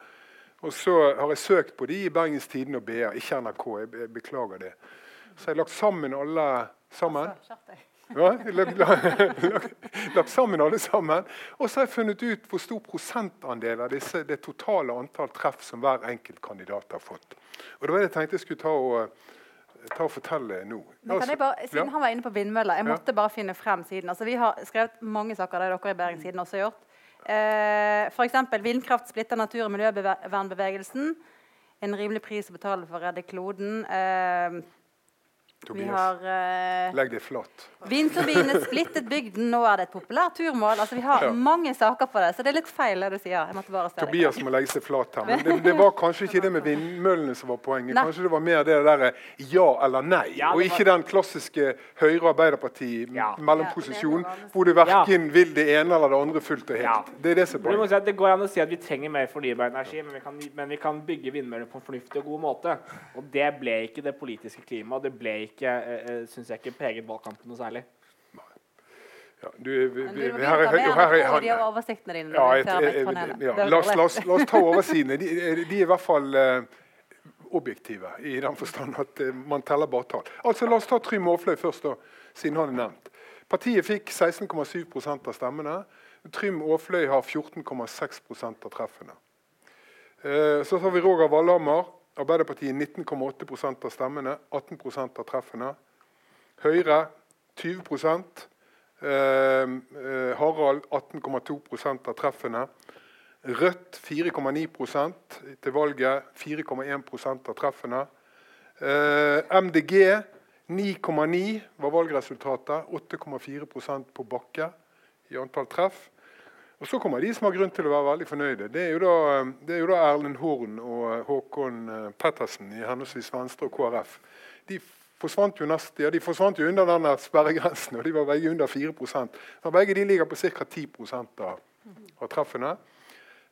Og så har jeg søkt på de i Bergens Tidende og BA, ikke NRK. Jeg beklager det. Så jeg har lagt sammen alle sammen. Ja, lagt, lagt, sammen alle sammen. Og så har jeg funnet ut hvor stor prosentandel av disse, det totale antall treff som hver enkelt kandidat har fått. Og Det var det jeg tenkte jeg skulle ta og, ta og fortelle nå. Men kan jeg bare, siden ja. Han var inne på vindmøller. Jeg måtte ja. bare finne frem siden. Altså, vi har skrevet mange saker, det dere i Bergenssiden også har gjort. Eh, F.eks.: Vindkraft splitter natur- og miljøvernbevegelsen. En rimelig pris å betale for å redde kloden. Eh, Tobias, har, uh, legg deg flat. Vindturbinene splittet bygden, nå er det et populært turmål. Altså, vi har ja. mange saker på det, så det er litt feil det du sier. Tobias må legge seg flat her. Men det, det, var kanskje ikke det med vindmøllene som var poenget. Nei. Kanskje det var mer det der ja eller nei, ja, og ikke den klassiske Høyre-Arbeiderparti-mellomposisjonen ja. hvor du verken vil det ene eller det andre fullt og helt. Det er det som er poenget. Si det går an å si at vi trenger mer fornybar energi, men vi kan, men vi kan bygge vindmøller på en fornuftig og god måte. Og det ble ikke det politiske klimaet. Det ble ikke ikke, eh, eh jeg ikke preget valgkampen noe særlig. Ja, du, vi, vi, vi, her, her, her, oversiktene dine. Ja, et, et, ja, la, oss, la, oss, la, oss, ta oversidene. De, de, er i hvert fall uh, objektive, i den forstand at uh, man teller bare tall. Altså, La oss ta Trym Aafløy først, da, siden han er nevnt. Partiet fikk 16,7 av stemmene. Trym Aafløy har 14,6 av treffene. Uh, så har vi Roger Valhammer. Arbeiderpartiet 19,8% av stemmene, 18% av treffene. Høyre 20 eh, eh, Harald 18,2% av treffene. Rødt 4,9% til valget, 4,1% av treffene. Eh, MDG 9,9 var valgresultatet. 8,4% på Bakke i antall treff. Og Så kommer de som har grunn til å være veldig fornøyde. Det er jo da, det er jo da Erlend Horn og Håkon eh, Pettersen i henholdsvis Venstre og KrF. De forsvant jo nest, ja, de forsvant jo under denne sperregrensen, og de var begge under 4% Så Begge de ligger på ca. 10 av, av treffene.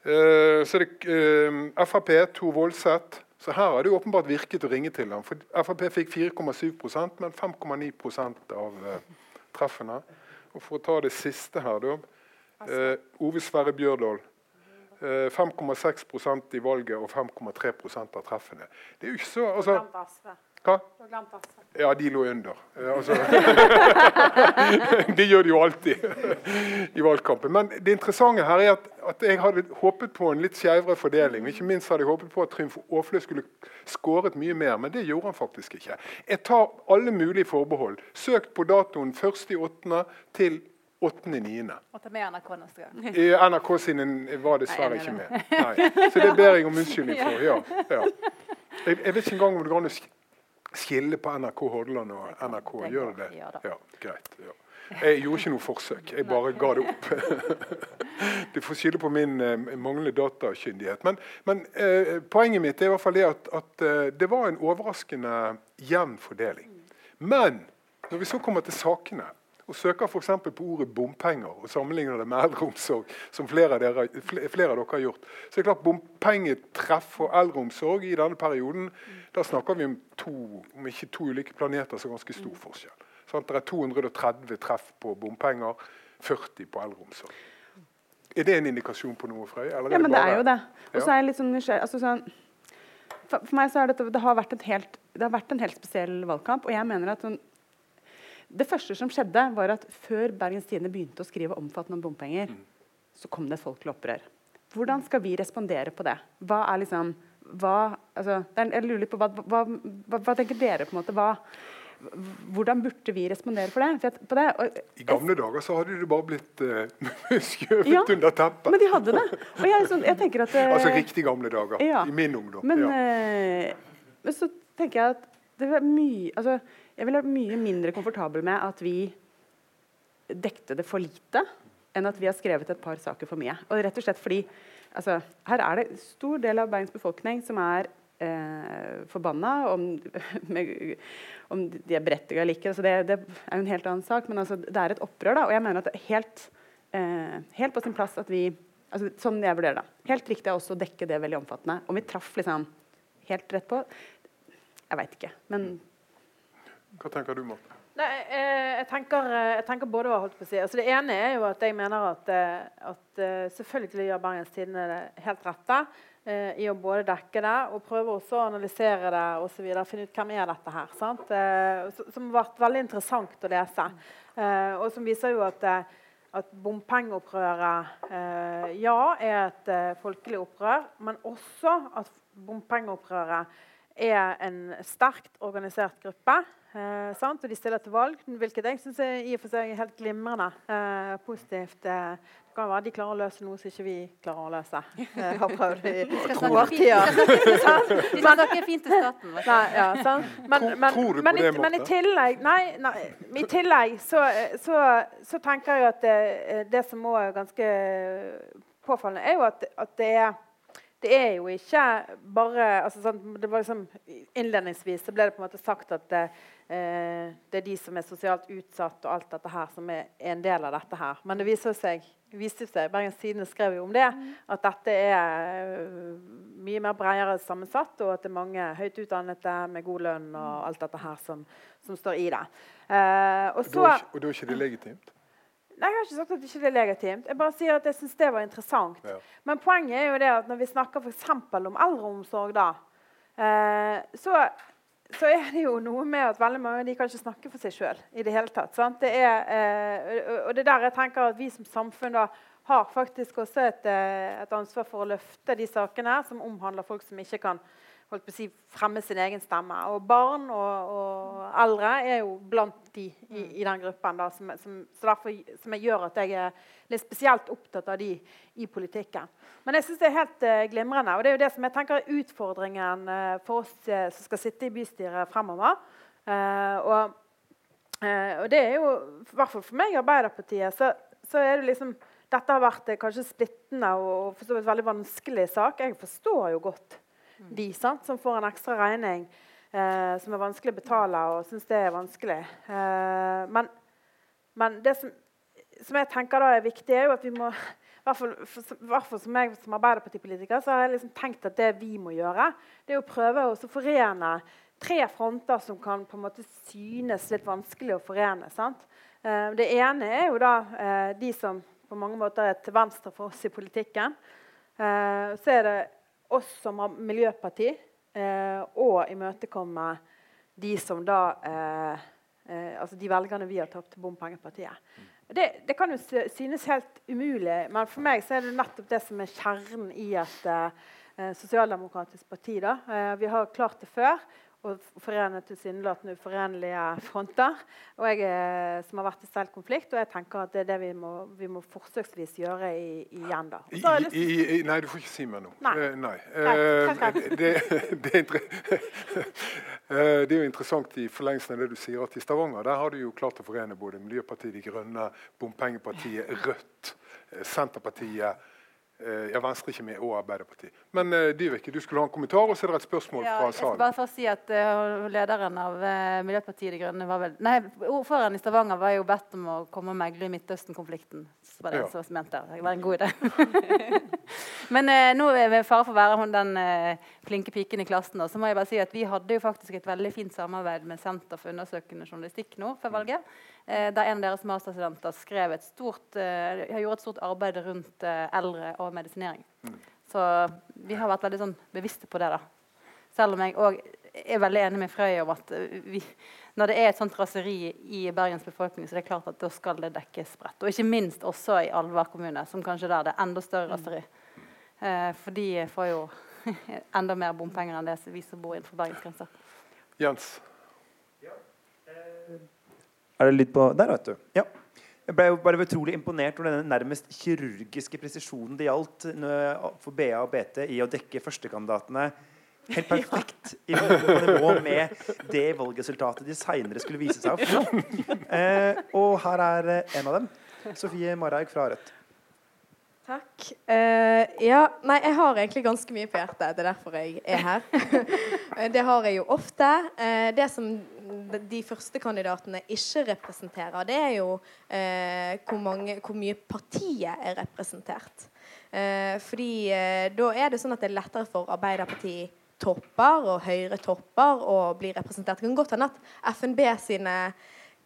Uh, så er det uh, Frp, Tor Voldseth. Så her har det jo åpenbart virket å ringe til ham. For Frp fikk 4,7% men 5,9% av uh, treffene. Og For å ta det siste her, da. Ove Sverre Bjørdal. 5,6% i valget og 5,3 av treffene. Det er jo ikke så altså, hva? Ja, de lå under. Altså. det gjør de jo alltid i valgkampen. Men det interessante her er at, at jeg hadde håpet på en litt skeivere fordeling. Ikke minst hadde jeg håpet på at Trymf Aaflø skulle skåret mye mer, men det gjorde han faktisk ikke. Jeg tar alle mulige forbehold. Søkt på datoen 1.8. til 8.9. Og ta med NRK neste gang. NRK sine var dessverre ikke med. Nei. Så det ber jeg om unnskyldning for. Ja, ja. Jeg, jeg, vet ikke engang om det går an å skille på NRK Hordaland og NRK? Gjør det det? Ja, greit. Ja. Jeg gjorde ikke noe forsøk. Jeg bare ga det opp. du får skylde på min uh, manglende datakyndighet. Men, men eh, poenget mitt er i hvert fall det at, at uh, det var en overraskende jevn fordeling. Men når vi så kommer til sakene og søker f.eks. på ordet bompenger og sammenligner det med eldreomsorg, som flere av, dere, flere av, dere, har gjort, så er det klart bompengetreff og eldreomsorg i denne perioden Da snakker vi om to, om ikke to ulike planeter, så ganske stor forskjell. Sånn, det er 230 treff på bompenger, 40 på eldreomsorg. Er det en indikasjon på noe, Frøy? ja, men det, er jo det. Og så er jeg litt sånn nysgjerrig altså, sånn, for, for, meg så er det, det, har vært helt, det har vært en helt spesiell valgkamp. Og jeg mener at sånn, det første som skjedde, var at før Bergens Tidende begynte å skrive omfattende om bompenger, mm. så kom det et folkelig opprør. Hvordan skal vi respondere på det? Hva er liksom hva, altså, Jeg lurer litt på hva, hva, hva, hva tenker dere på en måte? Hva, hvordan burde vi respondere for det? For på det og, I gamle dager så hadde det bare blitt uh, skjøvet ja, under teppet. Men de hadde det. Og jeg, så, jeg tenker at, uh, altså riktig gamle dager. Ja. I min ungdom. Men, ja. uh, men så tenker jeg at det var mye altså, jeg ville vært mye mindre komfortabel med at vi dekte det for lite, enn at vi har skrevet et par saker for mye. Og rett og slett fordi altså, Her er det stor del av Bergens befolkning som er eh, forbanna om, om, de er berettiga eller ikke. Altså det, det, er jo en helt annen sak, men altså, det er et opprør. Da, og jeg mener at det er helt, eh, helt på sin plass at vi altså, Sånn jeg vurderer det. Helt riktig er også å dekke det veldig omfattende. Om vi traff liksom helt rett på Jeg veit ikke. Men hva tenker du, Marte? Nei, eh, jeg, tenker, eh, jeg, tenker, både hva holdt på å si. Altså, det ene er jo at jeg mener at, eh, at selvfølgelig gjør Bergens Tidende det helt rette i å både dekke det og prøve også å analysere det og så videre, finne ut hvem er dette her. Sant? Som har vært veldig interessant å lese. Og som viser jo at, at bompengeopprøret ja, er et folkelig opprør, men også at bompengeopprøret er en sterkt organisert gruppe. Eh, og de stiller til valg, hvilket jeg syns er i og for seg helt glimrende. Eh, positivt. Eh, det kan være de klarer å løse noe som ikke vi klarer å løse. Jeg har prøvd i to årtier. De snakker fint til staten. Nei, ja, men, men, Tror du på det, Men i tillegg, nei, nei, i tillegg så, så, så, tenker jeg at det, det som òg er ganske påfallende, er jo at, at det er det er jo ikke bare altså, sånn, det var liksom, Innledningsvis så ble det på en måte sagt at det, eh, det er de som er sosialt utsatt og alt dette her som er en del av dette her. Men det viser seg, viste seg Bergens Tidende skrev jo om det, at dette er uh, mye mer bredere sammensatt, og at det er mange høyt utdannede med god lønn og alt dette her som, som står i det. Eh, og, så, og da er ikke det legitimt? Nei, Jeg har ikke sagt at det ikke er legitimt. Jeg bare sier at jeg syns det var interessant. Ja. Men poenget er jo det at når vi snakker f.eks. om eldreomsorg, da, eh, så så er det jo noe med at veldig mange de kan ikke snakke for seg sjøl. i det hele tatt. Det er, eh, og det er der jeg tenker at vi som samfunn da, har faktisk også et, eh, et, ansvar for å løfte de sakene som omhandler folk som ikke kan holdt på å si, fremme sin egen stemme. Og barn og, og eldre er jo blant de i, i den gruppen. Da, som, som, derfor, som gjør at jeg er litt spesielt opptatt av de i politikken. Men jeg syns det er helt uh, glimrende. Og det er jo det som jeg tenker er utfordringen uh, for oss uh, som skal sitte i bystyret fremover. Og, og det er jo, i hvert fall for meg i Arbeiderpartiet, så, så er det liksom Dette har vært kanskje splittende og så vidt veldig vanskelig sak. Jeg forstår jo godt de sant, som får en ekstra regning eh, som er vanskelig å betale, og syns det er vanskelig. Eh, men, men det som, som, jeg tenker da er viktig, er jo at vi må i hvert fall, for, som jeg som Arbeiderpartipolitiker så har jeg liksom tenkt at det vi må gjøre, det er å prøve å forene tre fronter som kan på en måte synes litt vanskelig å forene. Eh, det ene er jo da eh, de som på mange måter er til venstre for oss i politikken. Eh, så er det oss som har miljøparti, eh, og imøtekomme de som da eh, eh, Altså de velgerne vi har tapt til bompengepartiet. Det, det, kan jo synes helt umulig, men for meg så er det nettopp det som er kjernen i et sosialdemokratisk parti. Da. vi har klart det før og forene tilsynelatende uforenlige fronter. Og jeg, som har vært i selv konflikt, og jeg tenker at det er det vi må, vi må forsøksvis gjøre i, igjen. da. I, i, nei, du får ikke si meg noe. Nei. Uh, nei. Uh, det, det, er det, er jo interessant i forlengelsen av det du sier, at i Stavanger der har du jo klart å forene både Miljøpartiet De Grønne, Bompengepartiet, Rødt, Senterpartiet ja, Venstre ikke med, og Arbeiderpartiet. Men uh, Dyveke, du skulle ha en kommentar, og så er det et spørsmål ja, fra salen. Jeg skal bare først si at uh, Lederen av uh, Miljøpartiet De Grønne var vel Nei, ordføreren i Stavanger var jo bedt om å komme og megle i Midtøsten-konflikten. Var det ja. som mente det var en god idé. Men nå er vi fare for å være hun den flinke piken i klassen. Og så må jeg bare si at Vi hadde jo faktisk et veldig fint samarbeid med Senter for undersøkende journalistikk nå før valget. Eh, der en av deres masterstudenter skrev et stort, eh, gjort et stort arbeid rundt eh, eldre og medisinering. Mm. Så vi har vært veldig sånn, bevisste på det. da. Selv om jeg òg er veldig enig med Frøy om at vi, når det er et sånt raseri i Bergens befolkning, så det er klart at da skal det dekkes bredt. Og ikke minst også i Alver kommune, som kanskje der det er enda større mm. raseri. Eh, for de får jo enda mer bompenger enn det vi som bor innenfor Bergens grenser. Jens? Er det lyd på Der, vet du. Ja. Jeg ble bare utrolig imponert over denne nærmest kirurgiske presisjonen det gjaldt for BA og BT i å dekke førstekandidatene helt perfekt i nivå med det valgresultatet de seinere skulle vise seg å få. Eh, og her er en av dem. Sofie Marhaug fra Rødt. Takk. Uh, ja, nei, jeg har egentlig ganske mye på hjertet. Det er derfor jeg er her. det har jeg jo ofte. Uh, det som de første kandidatene ikke representerer, det er jo uh, hvor, mange, hvor, mye partiet er representert. fordi da er det sånn at det er lettere for Arbeiderparti-topper og Høyre-topper og blir representert. Det kan godt hende at FNB sine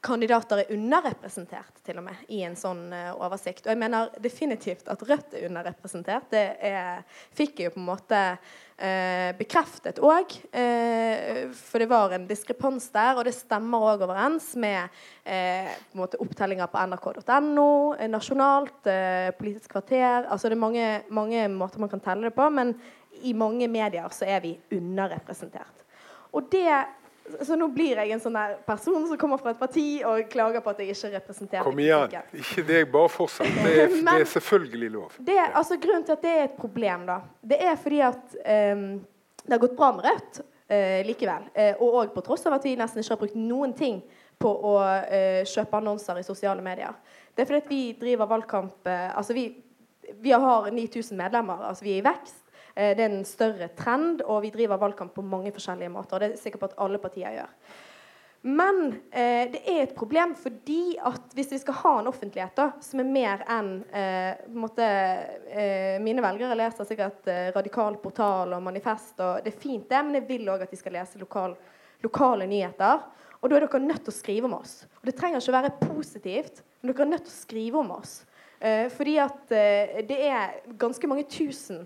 kandidater er underrepresentert til og med, i en sånn uh, oversikt. Og jeg mener definitivt at Rødt er underrepresentert. Det er, fikk jeg jo på en måte uh, bekreftet òg. Eh, for det var en diskrepans der, og det stemmer òg overens med på en måte opptellinger på nrk.no, nasjonalt, Politisk kvarter altså Det er mange, mange måter man kan telle det på, men i mange medier så er vi underrepresentert. Og det så nå blir jeg en sånn person som kommer fra et parti og klager på at jeg ikke representerer Kom igjen. Ikke deg, bare fortsett. Det er, det er selvfølgelig lov. Det, altså, grunnen til at det er et problem, da, det er fordi at um, det har gått bra med Rødt uh, likevel. Uh, og òg på tross av at vi nesten ikke har brukt noen ting på å uh, kjøpe annonser i sosiale medier. Det er fordi at vi driver valgkamp Altså, vi, vi har 9000 medlemmer. Altså, vi er i vekst. Eh, det er en større trend, og vi driver valgkamp på mange forskjellige måter. og Det er sikkert på at alle partier gjør. Men eh, det er et problem fordi at hvis vi skal ha en offentlighet da, som er mer enn eh, måte, eh, Mine velgere leser sikkert eh, Radikal portal og Manifest, og det er fint, det, men jeg vil òg at de skal lese lokal, lokale nyheter. Og da er dere nødt til å skrive om oss. Og det trenger ikke å være positivt, men dere er nødt til å skrive om oss. Eh, fordi at det er ganske mange tusen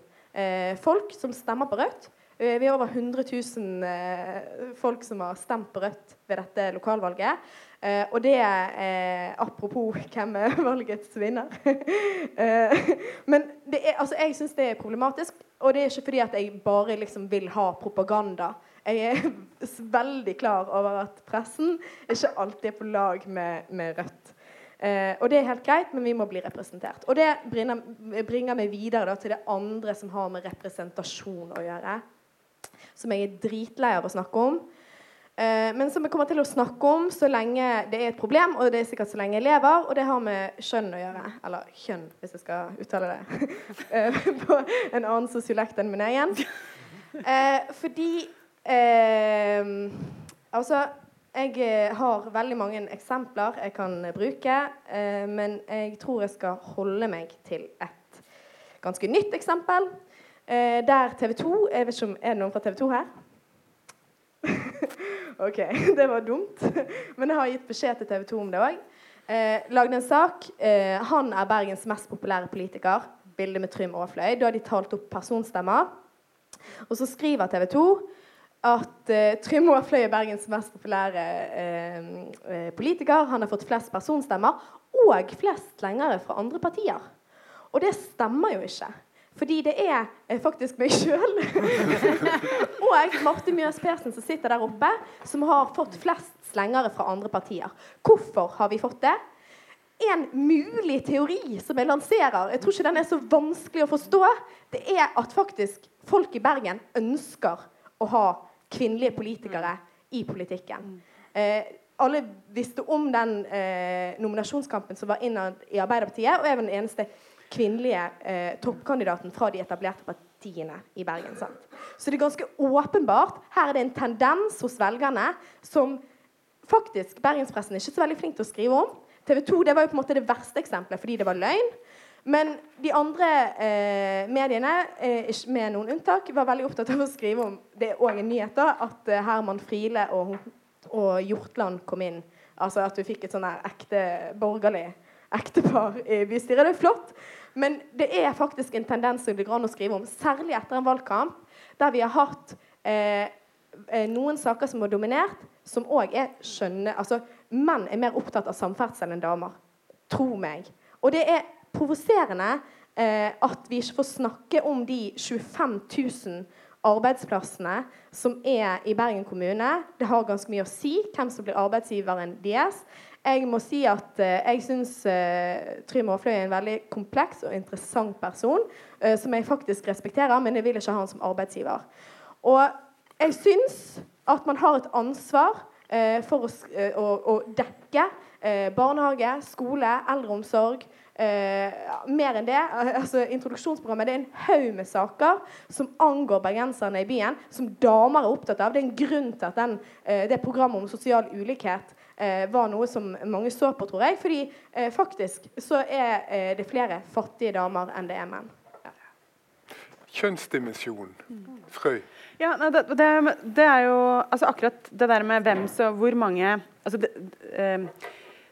folk som stemmer på Rødt. Eh, vi har over 100 000 eh, folk som har stemt på Rødt ved dette lokalvalget. Eh, og det er apropos hvem er valgets vinner. Eh, men er, altså, jeg syns det er problematisk. Og det er ikke fordi at jeg bare liksom vil ha propaganda. Jeg er veldig klar over at pressen ikke alltid er på lag med, med Rødt. Eh, og det er helt greit, men vi må bli representert. Og det bringer, bringer meg videre da, til det andre som har med representasjon å gjøre. Som jeg er dritlei av å snakke om. Eh, men som vi kommer til å snakke om så lenge det er et problem, og det er sikkert så lenge jeg lever, og det har med kjønn å gjøre. Eller kjønn, hvis jeg skal uttale det eh, på en annen sosiolekt enn min egen. Eh, fordi eh, Altså, jeg eh, har veldig mange eksempler jeg kan bruke, eh, men jeg tror jeg skal holde meg til et ganske nytt eksempel. der TV 2 jeg vet ikke om, Er det noen fra TV 2 her? OK, det var dumt. Men jeg har gitt beskjed til TV 2 om det òg. Eh, lagde en sak. Eh, han er Bergens mest populære politiker. Bilde med Trym Aafløy. Da har de talt opp personstemmer. Og så skriver TV 2 at eh, Trym Aafløy er Bergens mest populære eh, eh, politiker. Han har fått flest personstemmer og flest lengre fra andre partier. Og det stemmer jo ikke. Fordi det er eh, faktisk meg sjøl og Marte Mjøs Persen som sitter der oppe, som har fått flest slengere fra andre partier. Hvorfor har vi fått det? En mulig teori som jeg lanserer, jeg tror ikke den er så vanskelig å forstå, det er at faktisk folk i Bergen ønsker å ha kvinnelige politikere i politikken. Eh, alle visste om den eh, nominasjonskampen som var innad i Arbeiderpartiet, og jeg var den eneste kvinnelige eh, toppkandidaten fra de etablerte partiene i Bergen. Sant? Så det er ganske åpenbart. Her er det en tendens hos velgerne som faktisk bergenspressen er ikke så veldig flink til å skrive om. TV 2 det var jo på en måte det verste eksempelet fordi det var løgn. Men de andre eh, mediene, eh, med noen unntak, var veldig opptatt av å skrive om det er òg en nyhet da, at eh, Herman Friele og, og Hjortland kom inn. Altså at vi fikk et sånn ekte borgerlig ektepar i bystyret. Det er flott. Men det er faktisk en tendens som det går an å skrive om, særlig etter en valgkamp der vi har hatt eh, eh noen saker som har dominert, som òg er skjønne Altså, menn er mer opptatt av samferdsel enn damer. Tro meg. Og det er provoserende eh, at vi ikke får snakke om de 25 000 arbeidsplassene som er i Bergen kommune. Det har ganske mye å si hvem som blir arbeidsgiveren deres. Jeg må si at eh, jeg syns eh, Trym Aafløy er en veldig kompleks og interessant person, eh, som jeg faktisk respekterer, men jeg vil ikke ha han som arbeidsgiver. Og jeg syns at man har et ansvar uh, for å, å, å dekke barnehage, skole, eldreomsorg, Eh, mer enn det. altså Introduksjonsprogrammet det er en haug med saker som angår bergenserne i byen, som damer er opptatt av. Det er en grunn til at den, uh, det programmet om sosial ulikhet uh, var noe som mange så på, tror jeg. Fordi faktisk så er det flere fattige damer enn det er menn. Ja. Kjønnsdimensjon. Frøy. Ja, det, det, det, er jo altså akkurat det der med hvem så hvor mange altså det,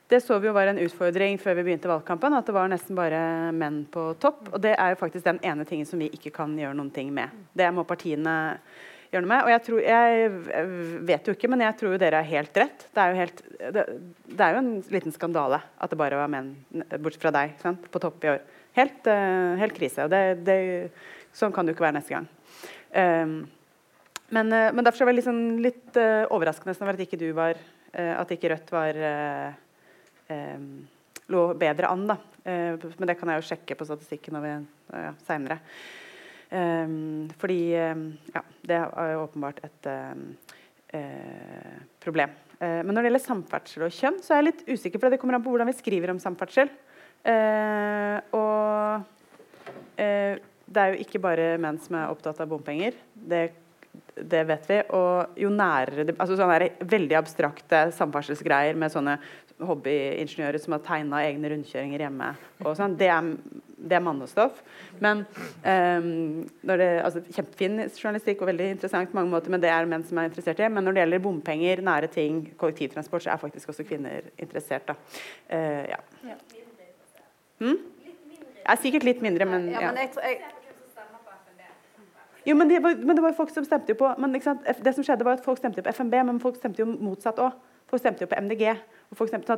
det så vi jo var en utfordring før vi begynte valgkampen, at det var nesten bare menn på topp. Og det er jo faktisk den ene tingen som vi ikke kan gjøre noen ting med. Det må partiene gjøre noe med. Og jeg, tror, jeg vet jo ikke, men jeg tror jo dere har helt rett. Det er jo, helt, det, det er jo en liten skandale at det bare var menn, bortsett fra deg, sant? på topp i år. Helt, uh, helt krise. og det, det, Sånn kan det jo ikke være neste gang. Um, men, uh, men, derfor var det liksom litt uh, overraskende over at ikke du var At ikke Rødt var eh, lå bedre an. Da. Eh, men det kan jeg jo sjekke på statistikken når ja, seinere. Eh, fordi ja, det er jo åpenbart et eh, problem. Eh, men når det gjelder samferdsel og kjønn, så er jeg litt usikker, for det kommer an på hvordan vi skriver om samferdsel. Og det er jo ikke bare menn som er opptatt av bompenger. Det det vet vi. Og jo nærere det, altså sånne Veldig abstrakte samferdselsgreier med sånne hobbyingeniører som har tegna egne rundkjøringer hjemme. Sånn, det, er, det, er, mannestoff. Men um, når det, altså, Kjempefin journalistikk og veldig interessant på mange måter, men det er menn som er interessert i. Men når det gjelder bompenger, nære ting, kollektivtransport, så er faktisk også kvinner interessert. Da. Uh, ja. Hmm? Jeg er sikkert litt mindre, men ja. men jeg, jeg jo, men det, var, men det var folk som stemte jo på men Det som skjedde var at Folk stemte på FNB, men folk stemte jo motsatt òg. Folk stemte jo på MDG.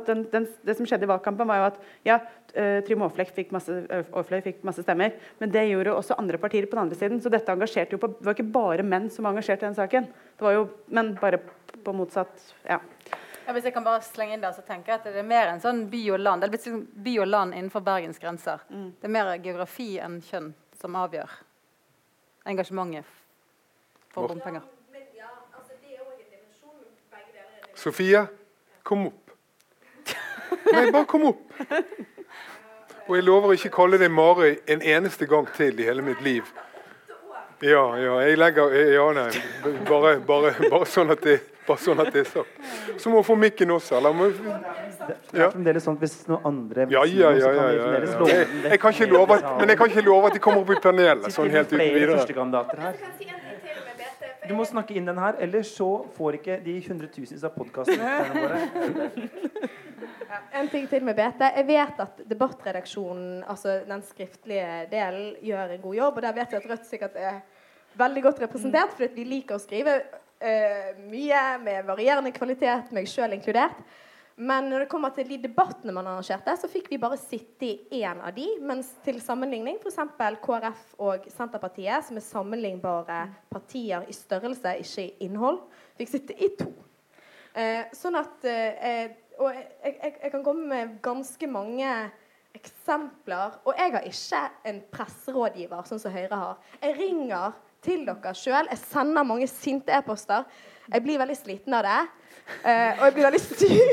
Den, den, det som skjedde i valgkampen, var jo at ja, uh, Trym Aafløy fikk, fikk, masse stemmer, men det gjorde også andre partier på den andre siden. Så dette engasjerte jo på, det var ikke bare menn som var engasjert i den saken. Det var jo menn bare på motsatt ja. Ja, hvis jeg kan bare slenge inn der, så tenker jeg at Det er mer en sånn by og land det er blitt sånn by og land innenfor Bergens grenser. Mm. Det er mer geografi enn kjønn som avgjør engasjementet for bompenger. Ja, altså det er også en dimensjon begge Sofie, kom opp. Nei, bare kom opp. Og jeg lover å ikke kalle deg Mari en eneste gang til i hele mitt liv. Ja, ja, jeg legger Ja, nei. Bare, bare, bare sånn at det bare sånn at det er sagt. Så må hun få mikken også. Eller må, Det er fremdeles sånn at hvis noen andre vil ja, ja, ja, ja, ja, ja. Jeg, den jeg kan ikke love at, men jeg kan ikke love at de kommer opp i panelet sånn helt uten videre. Du må snakke inn den her, ellers så får ikke de hundretusenvis av podkastene våre En ting til med BT. Jeg vet at debattredaksjonen, altså den skriftlige delen, gjør en god jobb. Og der vet jeg at Rødt sikkert er veldig godt representert, fordi vi liker å skrive uh, mye med varierende kvalitet, meg sjøl inkludert. Men når det kommer til de debattene man arrangerte, så fikk vi bare sitte i én av de, mens til sammenligning f.eks. KrF og Senterpartiet, som er sammenlignbare partier i størrelse, ikke i innhold, fikk sitte i to. Eh, sånn at eh, Og jeg, jeg, jeg kan komme med ganske mange eksempler. Og jeg har ikke en presserådgiver, sånn som Høyre har. Jeg ringer til dere sjøl. Jeg sender mange sinte e-poster. Jeg blir veldig sliten av det. Eh, og jeg blir veldig styr.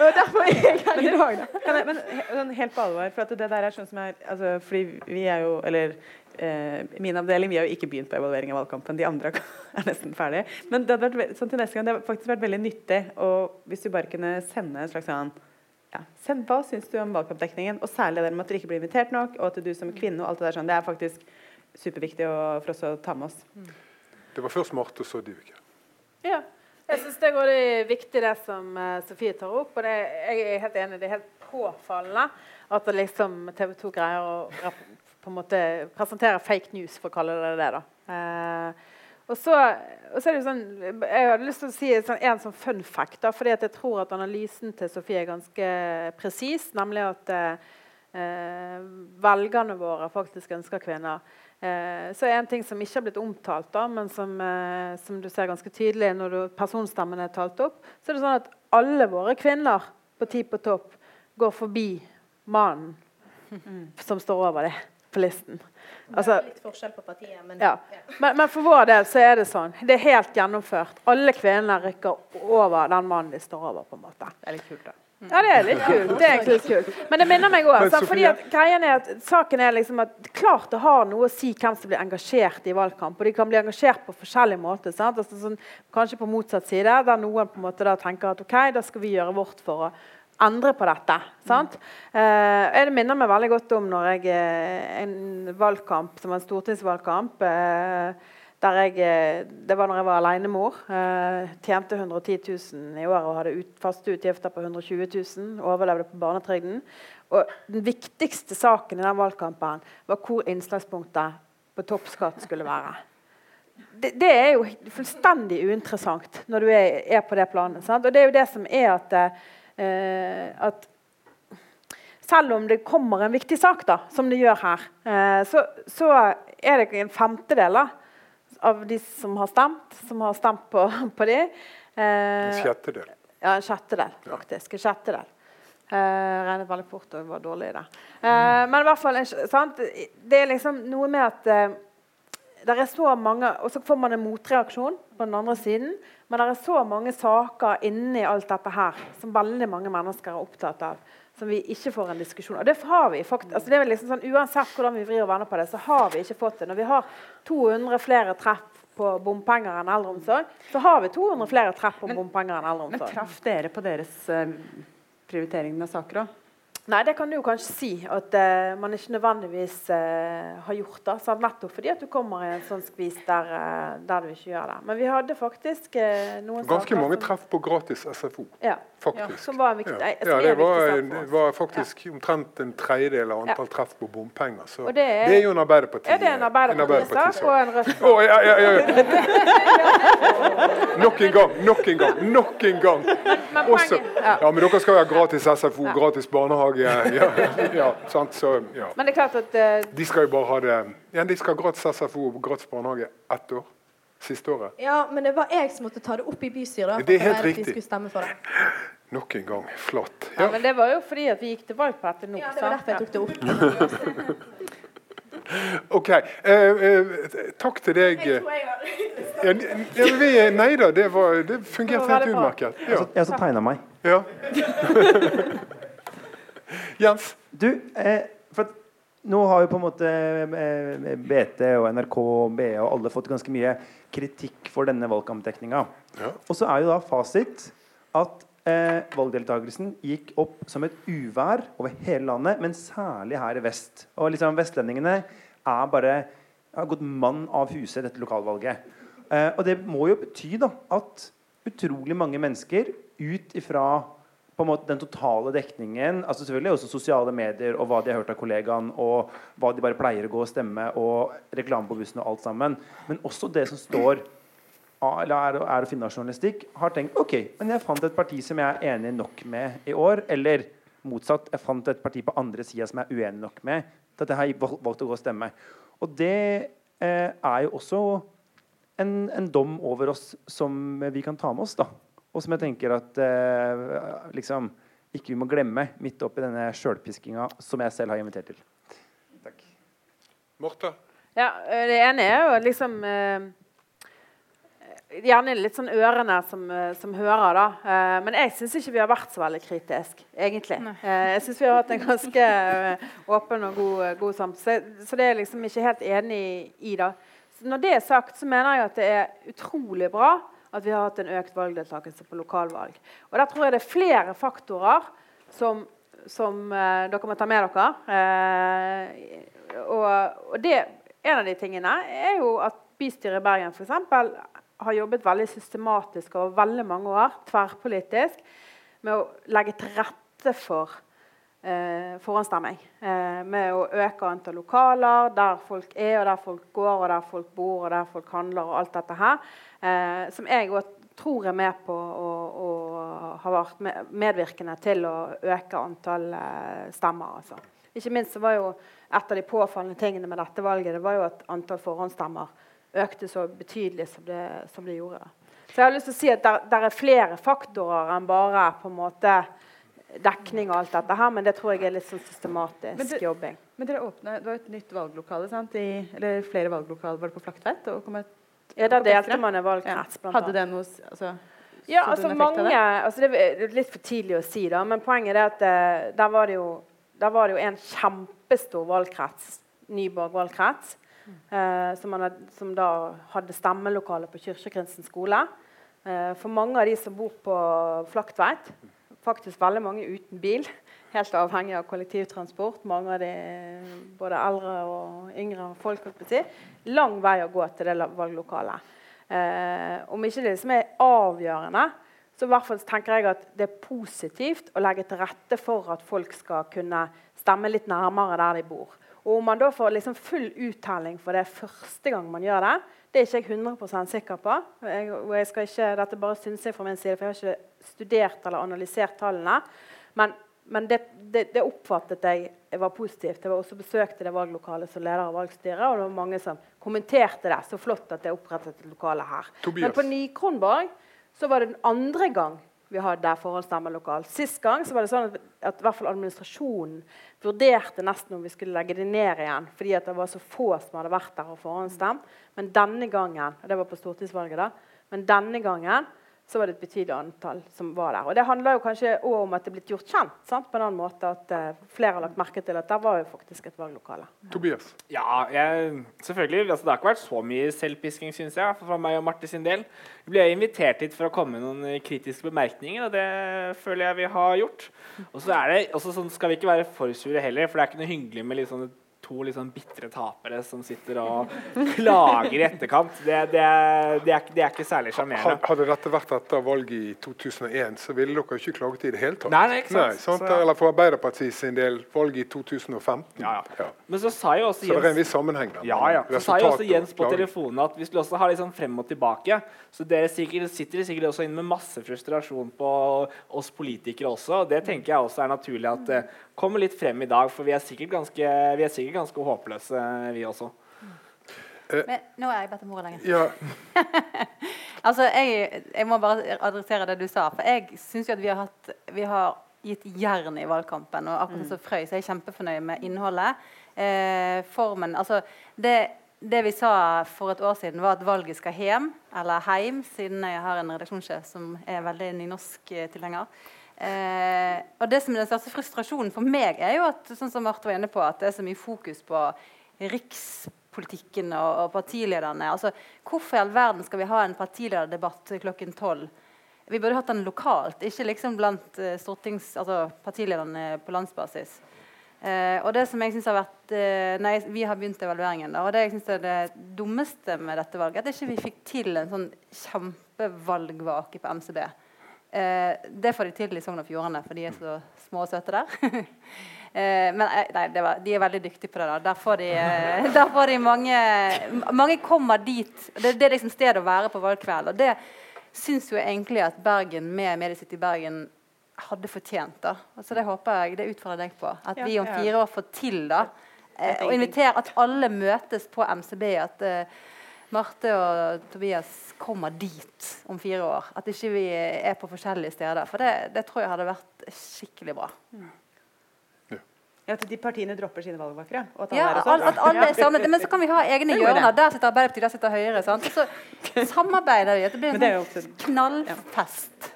og derfor er jeg her i dag. Kan jeg, men sånn helt på alvor, for at det der er sånn som er altså, Fordi vi er jo Eller eh, min avdeling vi har jo ikke begynt på evaluering av valgkampen. De andre er nesten ferdige. Men det hadde vært, sånn til neste gang, det har faktisk vært veldig nyttig og hvis du bare kunne sende en slags sånn ja, send, Hva syns du om valgkampdekningen? Og særlig det med at dere ikke blir invitert nok, og at du som kvinne og alt det der sånn, det er faktisk superviktig å, for oss å ta med oss. Det var først Marte, og så Dyveke. Ja. Jeg syns det er viktig det som eh, Sofie tar opp. Og det, jeg er helt enig, det er helt påfallende at liksom TV 2 greier å på en måte presentere fake news, for å kalle det det. da. Eh, og så, og så er det jo sånn, Jeg hadde lyst til å si sånn, en sånn fun fact. da, fordi at jeg tror at analysen til Sofie er ganske presis. Nemlig at eh, eh, velgerne våre faktisk ønsker kvinner. Eh, så er en ting som ikke har blitt omtalt, da, men som, eh, som du ser ganske tydelig når du, personstemmen er talt opp, så er det sånn at alle våre kvinner på Ti på topp går forbi mannen som står over det på listen. Altså, litt forskjell på partiet, men ja. men, men for vår del så er det sånn. Det er helt gjennomført. Alle kvinner rykker over den mannen de står over. på en måte. Det er litt kult, da. Ja, det er litt kult. Det er litt kult. Men det minner meg òg. Fordi at greien er at saken er liksom at klart det har noe å si hvem som blir engasjert i valgkamp. Og de kan bli engasjert på forskjellig måte. Sant? Altså sånn, kanskje på motsatt side, der noen på en måte da tenker at OK, da skal vi gjøre vårt for å endre på dette. Sant? Eh, det minner meg veldig godt om når jeg eh, en valgkamp som en stortingsvalgkamp eh, jeg, eh, Det var når jeg var alenemor. Eh, tjente 110 000 i året og hadde ut, faste utgifter på 120 000. Overlevde på barnetrygden. Og den viktigste saken i den valgkampen var hvor innslagspunktet på toppskatt skulle være. Det, det er jo fullstendig uinteressant når du er, er på det planet. Sant? Og det er jo det som er at, eh, at selv om det kommer en viktig sak, da, som det gjør her, eh, så, så er det en femtedel da, av de som har stemt, som har stemt på, på de. En Eh, sjettedel. ja, en sjettedel, faktisk. En sjettedel. Eh, regnet veldig fort og var dårlig i det. Eh, men i hvert fall, sant? det er liksom noe med at eh, det er så mange, Og så får man en motreaksjon på den andre siden. Men det er så mange saker inni alt dette her som veldig mange mennesker er opptatt av. Som vi ikke får en diskusjon Og det har vi faktisk, altså det er liksom sånn, Uansett hvordan vi vrir og vender på det, så har vi ikke fått det. Når vi har 200 flere treff på bompenger enn eldreomsorg, så har vi 200 flere treff på bompenger enn eldreomsorg. Men traff dere på deres uh, prioritering av saker òg? Nei, det kan du jo kanskje si at eh, man ikke nødvendigvis eh, har gjort. det, sant? Nettopp fordi at du kommer i en sånn skvis der, eh, der du ikke gjør det. Men vi hadde faktisk eh, noen Ganske saker mange treff på gratis SFO, Ja, faktisk. som var viktig, Ja, ja er det var, det var faktisk omtrent en tredjedel av antall treff på bompenger. Så det det det er, er- jo en Arbeiderparti- Er det en Arbeiderparti-sak og en Rødt-sak? Oh, ja, ja, ja, ja. Nok en gang, nok en gang, nok en gang! Men Også, ja. ja, men dere skal jo ha gratis SFO, gratis barnehage. Ja, ja, sant? Så, ja. Men det er klart at eh, De skal jo bare ha det ja, De skal ha gratis SFO og gratis barnehage ett år. Siste året. Ja, men det var jeg som måtte ta det opp i bystyret. da, Det er helt riktig. stemme for det. Nok en gang. Flott. ja, Ja. men Det var jo fordi at vi gikk til valg på dette nå. Ja, det var derfor jeg tok det opp. OK. Eh, eh, takk til deg. Jeg tror jeg har Ja, nei da, det, var, det fungerte helt utmerket. Ja. Jeg har også tegna meg. Ja. Jens? Du, eh, for at nå har jo på en måte eh, BT og NRK og BA og alle fått ganske mye kritikk for denne valgkampdekninga. Ja. Og så er jo da fasit at eh, valgdeltakelsen gikk opp som et uvær over hele landet, men særlig her i vest. Og liksom vestlendingene er bare har gått mann av huset i dette lokalvalget. Eh, og det må jo bety da at utrolig mange mennesker ut ifra på en måte den totale dekningen altså Selvfølgelig også sosiale medier og hva de har hørt av kollegaen, og hva de bare pleier å gå og stemme, og reklame på bussen og alt sammen. Men også det som står eller er, er å finne av journalistikk, har tenkt ok, men jeg fant et parti som jeg er enig nok med i år. Eller motsatt, jeg fant et parti på andre sida som jeg er uenig nok med til at jeg har valgt å gå og stemme. Og det eh, er jo også en, en dom over oss som vi kan ta med oss. da og som jeg tenker at eh, liksom ikke vi må glemme midt oppi denne sjølpiskinga som jeg selv har invitert til. Takk. Morta? Ja, eh, Det ene er jo liksom eh, Gjerne litt sånn ørene som, eh, som hører, da. Eh, men jeg syns ikke vi har vært så veldig kritisk, egentlig. Eh, jeg syns vi har hatt en ganske eh, åpen og god, god samtale. Så, så det er jeg liksom ikke helt enig i. da. Så når det er sagt, så mener jeg at det er utrolig bra at vi har hatt en økt valgdeltakelse på lokalvalg. Og der tror jeg det er flere faktorer som, som eh, dere må ta med dere. Eh, og, og det, en av de tingene er jo at bystyret i Bergen eksempel, har jobbet veldig systematisk over veldig mange år, tverrpolitisk, med å legge til rette for eh, forhåndsstemming. Eh, med å øke antall lokaler der folk er, og der folk går, og der folk bor, og der folk handler, og alt dette her. Eh, som jeg òg tror er med på å, å ha vært medvirkende til å øke antall eh, stemmer. Altså. Ikke minst så var jo et av de påfallende tingene med dette valget det var jo at antall forhåndsstemmer økte så betydelig som det, som det gjorde. Så jeg har lyst til å si at der er flere faktorer enn bare på en måte dekning og alt dette her, men det tror jeg er litt sånn systematisk Men det- jobbing. Men dere åpne, Det var et nytt valglokale, sant? I, eller flere valglokaler var det på Flaktveit? Ja, Der delte man en Ja. valgkrets, blant Hadde det noe altså, Ja, altså mange, altså det er litt for tidlig å si, da, men poenget er at eh, der, var det jo, der var det jo en kjempestor valgkrets, Nyborg valgkrets, Uh, som, hadde, som da hadde stemmelokale på Kyrkjegrinsen skole. Uh, for mange av de som bor på Flaktveit, faktisk veldig mange uten bil, helt avhengig av kollektivtransport, mange av de både eldre og yngre folk, si, lang vei å gå til det valglokalet. Eh, om ikke det som er avgjørende, så i hvert fall tenker jeg at det er positivt å legge til rette for at folk skal kunne stemme litt nærmere der de bor. Og om man da får liksom full uttelling for det første gang man gjør det, det er ikke jeg 100% sikker på. Jeg, og jeg skal ikke, dette bare syns jeg fra min side, for jeg har ikke studert eller analysert tallene. Men, men det, det, det oppfattet jeg var positivt. Jeg var også besøkte det valglokalet som leder av valgstyret, og det var mange som kommenterte det. Så flott at det er opprettet et lokale her. Tobias. Men på Ny-Kronborg så var det den andre gang vi hadde forhåndsstemmelokal. Sist gang var det sånn at, at hvert fall administrasjonen vurderte nesten om vi skulle legge det ned igjen, fordi det var så få som hadde vært der og forhåndsstemt. Men denne gangen og det var på stortingsvalget da, men denne gangen så var det et betydelig antall som var der. Og Det handler jo kanskje også om at det er blitt gjort kjent sant? på en annen måte. At uh, flere har lagt merke til at der var jo faktisk et valglokale. Tobias? Ja, jeg, selvfølgelig. Altså, det har ikke vært så mye selvpisking, syns jeg, fra meg og Marte sin del. Vi ble invitert hit for å komme med noen eh, kritiske bemerkninger, og det føler jeg vi har gjort. Og så er det også sånn, skal vi ikke være for sure heller, for det er ikke noe hyggelig med litt sånn to sånn bitre tapere som sitter og klager i etterkant. Det, det, det, er, det er ikke særlig sjarmerende. Hadde dette vært etter valget i 2001, så ville dere ikke klaget i det hele tatt. Nei, nei, ikke sant. Nei, sant? Så- Eller for Arbeiderpartiet sin del, valget i 2015. Ja, ja. Men så sa jo også Så det er en Jens viss sammenheng der. Ja, ja. Så sa jo også Jens på telefonen at vi skulle også ha sånn frem og tilbake. Så dere sikkert, sitter sikkert også inne med masse frustrasjon på oss politikere også. Det tenker jeg også er naturlig at det kommer litt frem i dag, for vi er sikkert ganske, vi er sikkert ganske håpløse, vi også. Men nå er jeg bedt om ordet lenger. Ja, Altså, jeg, jeg må bare adressere det du sa. For jeg syns jo at vi har, hatt, vi har gitt jern i valgkampen. Og akkurat som Frøy så er jeg kjempefornøyd med innholdet. eh, formen Altså, det, det vi sa for et år siden, var at valget skal hjem, eller heim, siden jeg har en redaksjonssjef som er veldig nynorsk-tilhenger. Eh, og det som er den største frustrasjonen for meg, er jo at sånn som Marte var inne på, at det er så mye fokus på rikspolitikken og, og partilederne. Altså, hvorfor i all verden skal vi ha en partilederdebatt klokken tolv? Vi burde hatt den lokalt, ikke liksom blant stortings, altså partilederne på landsbasis. Eh, og det som jeg synes har vært uh, nei, Vi har begynt evalueringen. Da, og det jeg synes er det dummeste med dette valget, at ikke vi fikk til en sånn kjempevalgvake på MCB. Det får de til i Sogn og Fjordane, for de er så små og søte der. men nei, var, de er veldig dyktige på det. da. Der får de, der får de mange Mange kommer dit. Det, det er liksom stedet å være på valgkveld. og det syns jo egentlig at Bergen med Mediecity Bergen hadde fortjent. da. Altså Det håper jeg, det utfordrer deg på. At ja, vi om fire år får til da, eh, og invitere at alle møtes på MCB. At eh, Marte og Tobias kommer dit om fire år. At ikke vi er på forskjellige steder. For det, det tror jeg hadde vært skikkelig bra. Mm. Ja, At de partiene dropper sine valgvakere? Ja, sånn? at alle er sammen. Men så kan vi ha egne hjørner. Der sitter Arbeiderpartiet, der sitter Høyre. Sant? Så samarbeider vi. At det blir en sånn knallfest.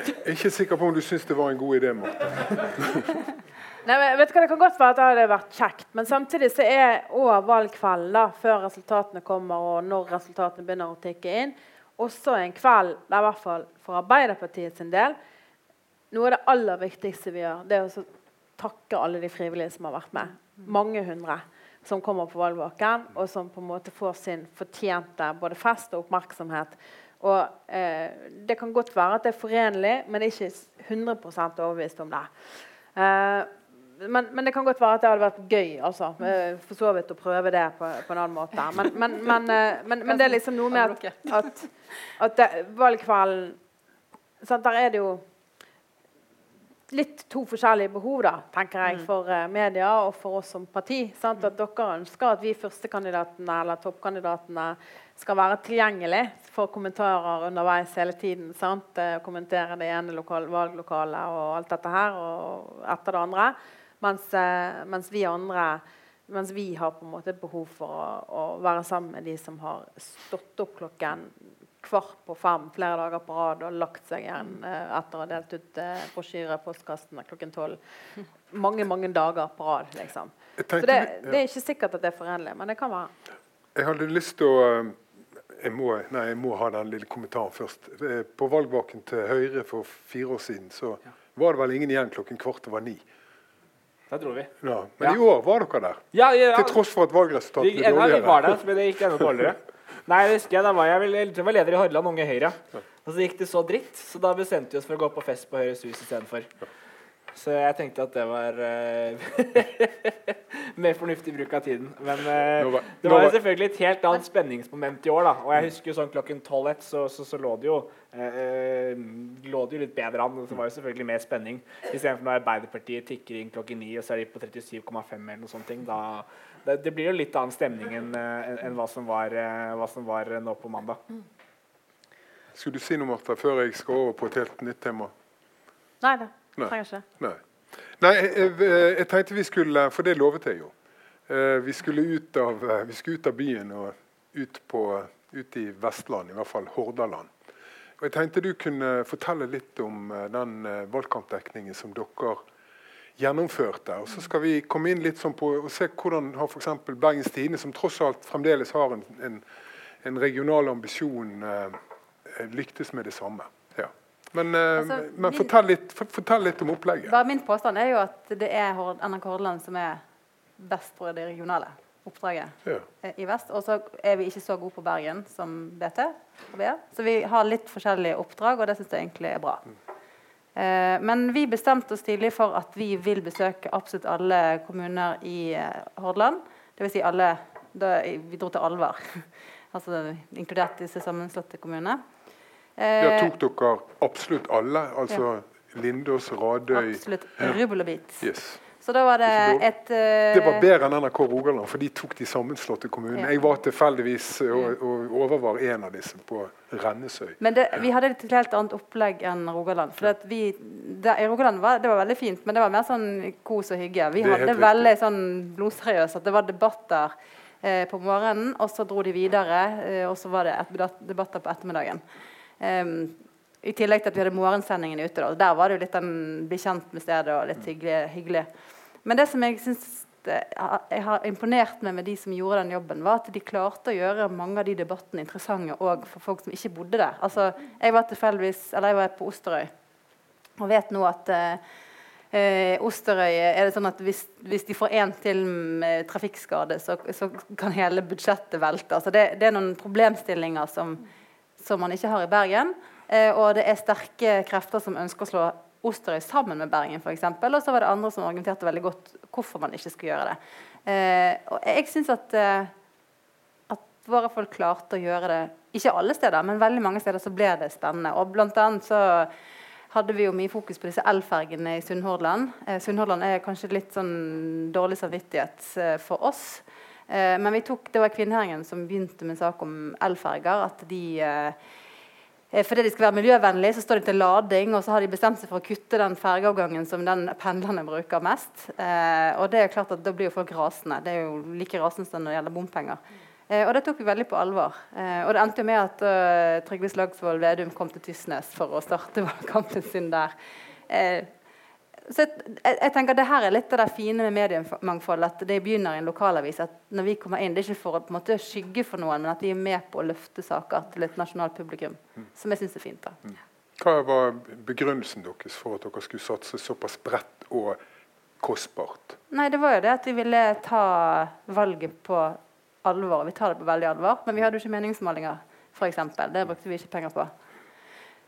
Jeg er ikke sikker på om du syns det var en god idé, Marte. Nei, vet du hva, Det kan godt være at det hadde vært kjekt, men samtidig så er òg valgkvelden, før resultatene kommer og når resultatene begynner å tikke inn, også en kveld der i hvert fall for Arbeiderpartiet sin del noe av det aller viktigste vi gjør, det er å takke alle de frivillige som har vært med. Mange hundre som kommer på valgvaken, og som på en måte får sin fortjente både fest og oppmerksomhet. Og eh, Det kan godt være at det er forenlig, men ikke 100% overbevist om det. Eh, men, men, det kan godt være at det hadde vært gøy altså, eh, for så vidt å prøve det på, på en annen måte. Men, men, eh, men, det er liksom noe med at, at, at valgkvelden sant, Der er det jo litt to forskjellige behov da, tenker jeg, mm. for uh, media og for oss som parti. Sant? At dere ønsker at vi førstekandidatene eller toppkandidatene skal være tilgjengelig for kommentarer underveis hele tiden. Sant? Kommentere det ene valglokalet og alt dette her og etter det andre. Mens, uh, mens, vi andre mens vi har på en måte behov for å, å være sammen med de som har stått opp klokken kvart på fem flere dager på rad og lagt seg igjen eh, etter å ha delt ut eh, brosjyre i postkassen klokken tolv. Mange mange dager på rad. liksom. Så det, det, er ikke sikkert at det er forenlig, men det kan være. Jeg hadde lyst til å eh, jeg må, nei, jeg må ha den lille kommentaren først. Eh, på valgvaken til Høyre for fire år siden så var det vel ingen igjen klokken kvart over ni. Det dro vi. Ja, men ja. i år var dere der. Ja, ja, til tross for at valgresultatet ble dårligere. Vi var der, men det gikk enda dårligere. Nei, det husker jeg, da var jeg, jeg var leder i Hordaland Unge Høyre. Og så gikk det så dritt, så da bestemte vi oss for å gå på fest på Høyres Hus istedenfor. Så jeg tenkte at det var uh, mer fornuftig bruk av tiden. Men uh, det var jo selvfølgelig et helt annet spenningsmoment i år. da Og jeg husker jo sånn klokken 12 så, så, så, lå det jo uh, lå det jo litt bedre an. Det var jo selvfølgelig mer spenning. Istedenfor når Arbeiderpartiet tikker inn klokken 9, og så er de på 37,5 eller noe sånt. Da, det, det, blir jo litt annen stemning enn en, en hva, som var, hva som var nå på mandag. Skulle du si noe, Martha, før jeg skal over på et helt nytt tema? Nei da. Trenger ikke. Nei. Nei, jeg, jeg, jeg, tenkte vi skulle For det lovet jeg jo. Eh, vi skulle ut av, eh, vi skulle ut av byen og ut, på, ut i Vestland, i hvert fall Hordaland. Og jeg tenkte du kunne fortelle litt om eh, den valgkampdekningen som dere gjennomførte. Og Så skal vi komme inn litt sånn på og se hvordan har f.eks. Bergens Tidende, som tross alt fremdeles har en, en, en regional ambisjon, lyktes med det samme. Men, eh, altså, men fortell, litt, fortell, litt, om opplegget. Bare Min påstand er jo at det er NRK Hordaland som er best på det regionale oppdraget ja. Eh, i vest. Og så er vi ikke så gode på Bergen som BT. Så vi har litt forskjellige oppdrag, og det syns jeg egentlig er bra. Mm. Eh, men vi bestemte oss tidlig for at vi vil besøke absolutt alle kommuner i Hordaland. Dvs. Si alle da, Vi dro til Alver, altså inkludert disse sammenslåtte kommunene. Ja, tok dere absolutt alle? Altså ja. Lindås, Radøy Absolutt. Rubbel og bit. Yes. Så da var det et uh, Det var bedre enn NRK Rogaland, for de tok de sammenslåtte kommunene. Ja. Jeg var tilfeldigvis og, og overvar en av disse på Rennesøy. Men det, vi hadde et helt annet opplegg enn Rogaland. For vi, det, I Rogaland var det var veldig fint, men det var mer sånn kos og hygge. Vi hadde veldig sånn blodseriøst at det var debatter eh, på morgenen, og så dro de videre, eh, og så var det et, debatter på ettermiddagen. Um, I tillegg til at vi hadde morgensendingen ute. Da. Der var det jo litt den bli kjent med stedet og litt hyggelig. hyggelig. Men det som jeg syns jeg har imponert meg med de som gjorde den jobben, var at de klarte å gjøre mange av de debattene interessante òg for folk som ikke bodde der. Altså, jeg var tilfeldigvis, eller jeg var på Osterøy og vet nå at eh, Osterøy er det sånn at hvis, hvis de får én til med trafikkskade, så, så, kan hele budsjettet velte. Altså det, det, er noen problemstillinger som, som man ikke har i Bergen. Eh, og det er sterke krefter som ønsker å slå Osterøy sammen med Bergen f.eks. Og så var det andre som argumenterte veldig godt hvorfor man ikke skulle gjøre det. Eh, og jeg synes at, eh, at våre folk klarte å gjøre det Ikke alle steder, men veldig mange steder så ble det spennende. Og blant annet så hadde vi jo mye fokus på disse elfergene i Sunnhordland. Eh, Sunnhordland er kanskje litt sånn dårlig samvittighet eh, for oss. Eh, men vi tok, det var Kvinnherringen som begynte med en sak om elferger. At de eh, Eh, fordi de skal være miljøvennlige, så står de til lading, og så har de bestemt seg for å kutte den fergeavgangen som den pendlerne bruker mest. Eh, og det er klart at da blir jo folk rasende. Det er jo like rasende som når det gjelder bompenger. Eh, og det tok vi veldig på alvor. Eh, og det endte jo med at uh, Trygve Slagsvold Vedum kom til Tysnes for å starte valgkampen sin der. Eh, så jeg, jeg, tenker Det her er litt av det fine med mediemangfold. At det begynner i en lokalavis. at når vi kommer inn, Det er ikke for å på en måte skygge for noen, men at vi er med på å løfte saker til et nasjonalt publikum. Mm. Som jeg syns er fint. da. Mm. Hva var begrunnelsen deres for at dere skulle satse såpass bredt og kostbart? Nei, Det var jo det at vi ville ta valget på alvor. Vi tar det på veldig alvor. Men vi hadde jo ikke meningsmålinger, f.eks. Det brukte vi ikke penger på.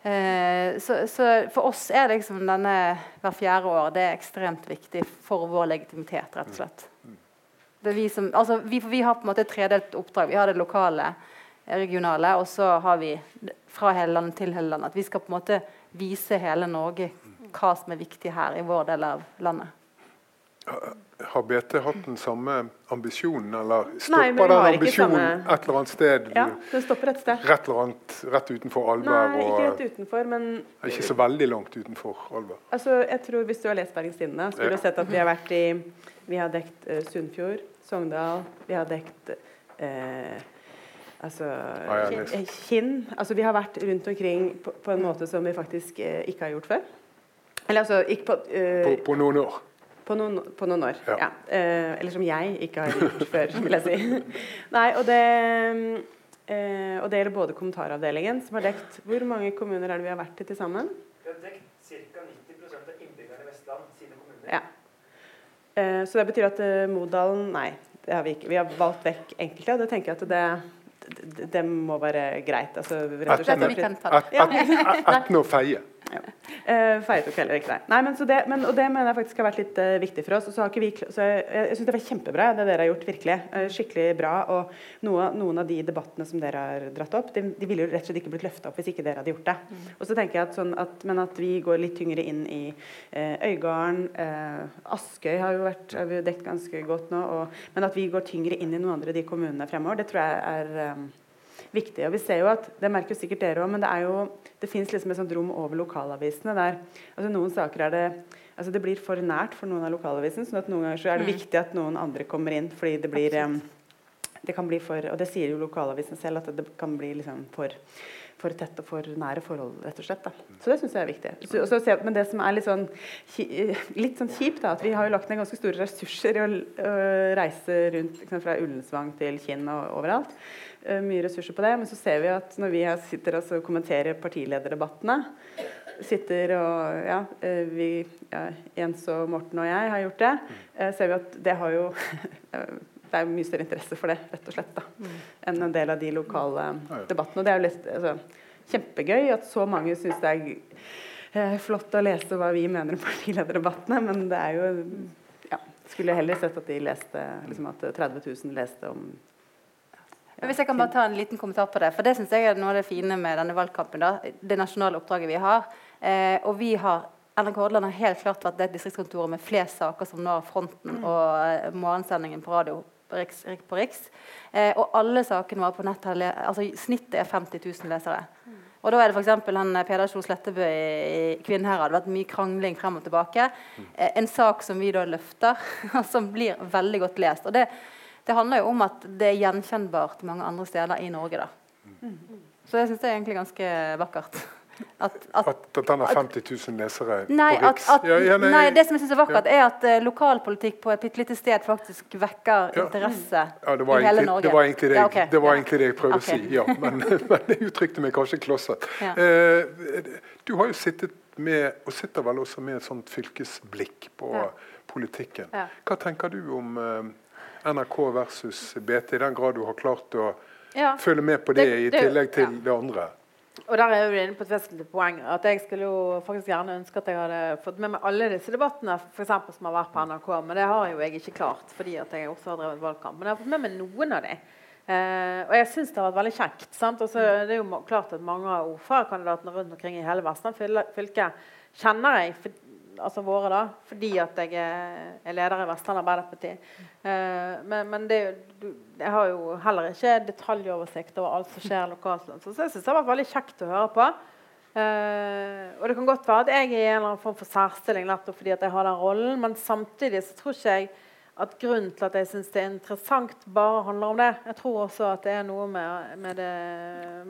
Eh, så, så, for oss er liksom denne hver fjerde år det er ekstremt viktig for vår legitimitet, rett og slett. Vi, som, altså, vi, vi, har på en måte et tredelt oppdrag. Vi har det lokale, regionale, og så har vi fra hele landet til hele landet. At vi skal på en måte vise hele Norge hva som er viktig her i vår del av landet. Har BT hatt den samme ambisjonen, eller stopper Nei, den ambisjonen samme... et eller annet sted? Ja, den stopper et sted. Rett, annet, rett utenfor Alver? Nei, ikke rett utenfor, men Ikke så veldig langt utenfor Alver? Altså, jeg tror Hvis du har lest Bergens Tidende, så vil du sett at vi har vært i Vi har dekt uh, Sunnfjord, Sogndal, vi har dekt uh, Altså, Kinn. Altså, vi har vært rundt omkring på, på en måte som vi faktisk uh, ikke har gjort før. Eller altså ikke på, på, på noen år? På noen, på noen år, ja. ja. Eh, eller som jeg ikke har gjort før, vil jeg si. Nei, og det, eh, og det gjelder både kommentaravdelingen, som har dekt Hvor mange kommuner er det vi har vært i til sammen? Vi har dekt ca. 90% av innbyggerne i Vestland sine kommuner. Ja. Eh, så det betyr at uh, Modalen Nei, det har vi ikke. Vi har valgt vekk enkelte, og det tenker jeg at det det, det må være greit. Altså, rett og slett. Etne og feie. Ja. Uh, feiet tok heller ikke det. Nei, men, det, men, og det mener jeg faktisk har vært litt uh, viktig for oss. Så vi, så jeg jeg syns det var kjempebra, det dere har gjort. virkelig. Uh, skikkelig bra. Og noe, noen av de debattene som dere har dratt opp, de, de ville jo rett og slett ikke blitt løfta opp hvis ikke dere hadde gjort det. Mm. Og så tenker jeg at, sånn at, Men at vi går litt tyngre inn i Øygarden Askøy har jo vært har vi dekt ganske godt nå. Og, men at vi går tyngre inn i noen andre de kommunene fremover, det tror jeg er um, viktig. Og vi ser jo at, Det merker sikkert dere òg, men det er jo, det fins liksom et sånt rom over lokalavisene. der altså Noen saker er det altså det blir for nært for noen av lokalavisene. sånn at noen ganger så er det mm. viktig at noen andre kommer inn. fordi det blir um, det kan bli for, Og det sier jo lokalavisen selv, at det kan bli liksom for for tett og for nære forhold, rett og slett. Da. Så det syns jeg er viktig. Så, så, men det som er litt sånn, litt sånn kjipt, da, at vi har jo lagt ned ganske store ressurser i å, å reise rundt liksom, fra Ullensvang til Kinn og overalt. Uh, mye ressurser på det. Men så ser vi at når vi sitter og kommenterer partilederdebattene sitter og ja, uh, vi, ja, Jens og Morten og jeg har gjort det, uh, ser vi at det har jo det er mye større interesse for det, rett og slett, da, enn en del av de lokale debattene. Og det er jo litt, altså, kjempegøy at så mange syns det er eh, flott å lese hva vi mener om partilederdebattene, men det er jo ja, Skulle heller sett at de leste liksom at 30 000 leste om Hvis jeg kan bare ta en liten kommentar på det. For det syns jeg er noe av det fine med denne valgkampen. da, Det nasjonale oppdraget vi har. Eh, og vi har NRK Hordaland har helt klart vært det distriktskontoret med flest saker som når fronten, mm. og eh, morgensendingen på radio på Riks. På Riks. Eh, og alle sakene var på nett. Altså, snittet er 50 000 lesere. Og da er det f.eks. han eh, Peder Kjos Lettebø i, i Kvinnherad. Det har vært mye krangling frem og tilbake. Eh, en sak som vi da løfter, som blir veldig godt lest. Og det, det handler jo om at det er gjenkjennbart mange andre steder i Norge. da. Så det syns jeg er egentlig ganske vakkert. At, at, At, den har 50 000 lesere Nei, på Riks? at, Ja, ja, nei, det som jeg synes er vakkert, er at uh, lokalpolitikk på et bitte lite sted faktisk vekker Ja. interesse Ja, det var, i hele Norge. det var egentlig det, Ja, jeg- ok. det, var Ja. egentlig det jeg prøvde okay. å si. Ja, men, men jeg uttrykte meg kanskje klosset. Ja. Eh, du har jo sittet med, og sitter vel også med et sånt fylkesblikk på Ja. politikken. Ja. Hva tenker du om eh, NRK versus BT, i den grad du har klart å Ja. følge med på det, Det- i tillegg til ja. det andre? Og der er du inne på et vesentlig poeng. At Jeg skulle jo faktisk gjerne ønske at jeg hadde fått med meg alle disse debattene for eksempel, som har vært på NRK, men det har jo jeg ikke klart. fordi at jeg også har drevet valgkamp. Men jeg har fått med meg noen av dem. Eh, og jeg syns det har vært veldig kjekt. Sant? Altså, det er jo klart at mange av ordførerkandidatene rundt omkring i hele Vestland fylke, kjenner jeg, altså våre da, fordi at jeg er, er leder i Vestland Arbeiderparti. Eh, men men det, jeg har jo heller ikke detaljoversikt over alt som skjer lokalt. Så jeg syns det har veldig kjekt å høre på. Eh, og det kan godt være at jeg er i en eller annen form for særstilling nettopp fordi at jeg har den rollen, men samtidig så tror ikke jeg at grunnen til at jeg syns det er interessant, bare handler om det. Jeg tror også at det er noe med, med det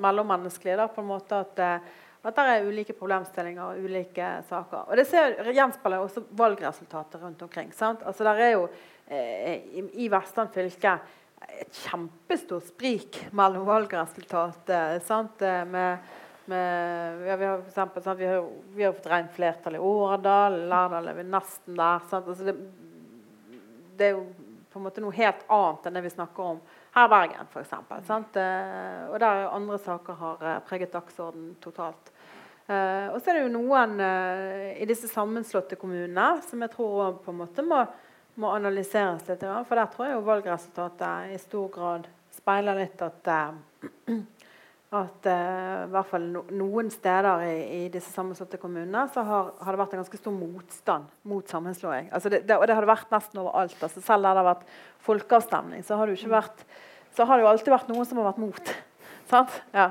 mellommenneskelige. da, på en måte at, eh, at det er ulike problemstillinger og ulike saker. Og Det ser, gjenspeiler også valgresultatet rundt omkring. sant? Altså der er jo eh, i, i Vestland fylke et kjempestort sprik mellom valgresultatet. Eh, Med, med, ja, vi har for eksempel, sant? Vi, har, vi har fått rent flertall i Årdal. Lærdal er vi nesten der. Altså det, det er jo på en måte noe helt annet enn det vi snakker om her i Bergen, f.eks. Uh, og der andre saker har eh, preget dagsorden totalt. Eh, og så er det jo noen eh, i disse sammenslåtte kommunene som jeg tror på en måte må, må analyseres litt. For der tror jeg jo valgresultatet i stor grad speiler litt at eh, at eh, i hvert fall no, noen steder i, i disse sammenslåtte kommunene så har, har det vært en ganske stor motstand mot sammenslåing. Altså det, det, og det har det vært nesten overalt. Altså selv der det har vært folkeavstemning, så har det jo ikke vært så har det jo alltid vært noen som har vært mot. Ja.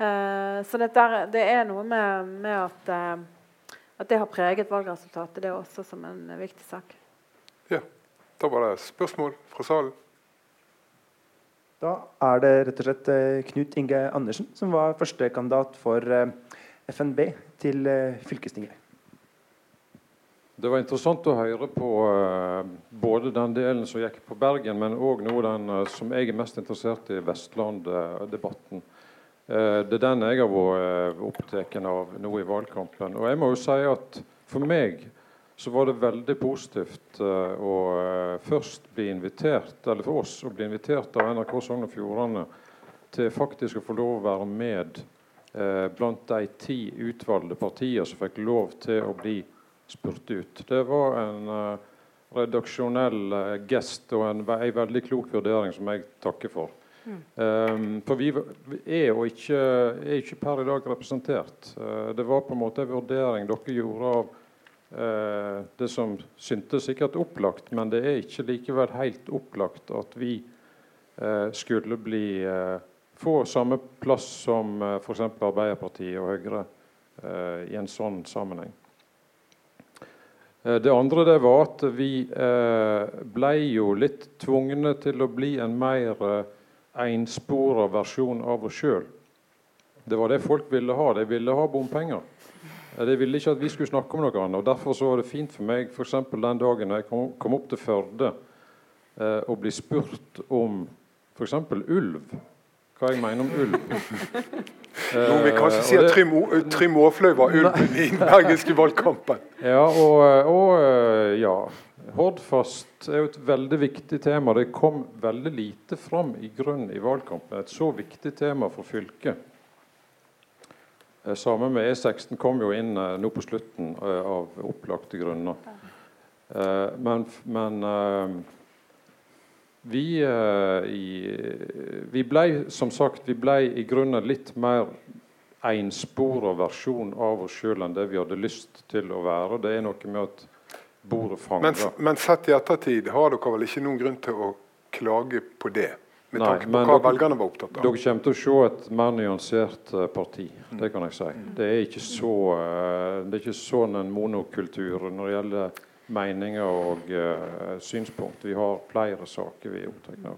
Eh, så det, der, det er noe med, med at, eh, at det har preget valgresultatet. Det er også som en viktig sak. Ja. Da var det spørsmål fra salen. Da er det rett og slett eh, Knut Inge Andersen som var førstekandidat for eh, FNB til eh, fylkestinget. Det var interessant å høre på både den delen som gikk på Bergen, men òg noe den som jeg er mest interessert i, Vestland-debatten. Det er den jeg har vært opptatt av nå i valgkampen. Og jeg må jo si at for meg så var det veldig positivt eh, å eh, først bli invitert, eller for oss å bli invitert av NRK Sogn og Fjordane til faktisk å få lov å være med eh, blant de ti utvalgte partier som fikk lov til å bli spurt ut. Det var en eh, redaksjonell eh, gest og en, en veldig klok vurdering som jeg takker for. Um, for vi, er jo ikke, er ikke per i dag representert. Uh, det var på en måte en vurdering dere gjorde av det som syntes sikkert opplagt, men det er ikke likevel helt opplagt at vi eh, skulle bli eh, få samme plass som eh, f.eks. Arbeiderpartiet og Høyre eh, i en sånn sammenheng. Eh, Det andre det var at vi eh, ble jo litt tvungne til å bli en mer eh, enspora versjon av oss sjøl. Det var det folk ville ha. De ville ha bompenger. Eh, De ville ikke at vi skulle snakke om noe annet. og Derfor så var det fint for meg eksempel den dagen jeg kom, kom opp til Førde eh, og ble spurt om f.eks. ulv. Hva jeg mener om ulv. Nå vil vi kanskje Eh, si at det- Trym, Aafløy var ulven i den bergenske valgkampen. Ja, og, og eh, ja. Hordfast er jo et veldig viktig tema. Det kom veldig lite fram i grunn i valgkampen. Et så viktig tema for fylket. Eh, Sammen med E16 kom jo inn eh, nå på slutten eh, av opplagte grunner. Eh, men men vi, i, vi ble som sagt vi ble i grunnen litt mer enspora versjon av oss sjøl enn det vi hadde lyst til å være. Det er noe med at bordet Men, fanger. men sett i ettertid har dere vel ikke noen grunn til å klage på det? Med Nei, tanke på hva dere- velgerne var opptatt av. Dere kommer til å se et mer nyansert eh, parti. Det kan jeg si. Det er ikke så, eh, det er ikke sånn en monokultur når det gjelder meninger og uh, synspunkt. Vi har flere saker vi er opptatt av.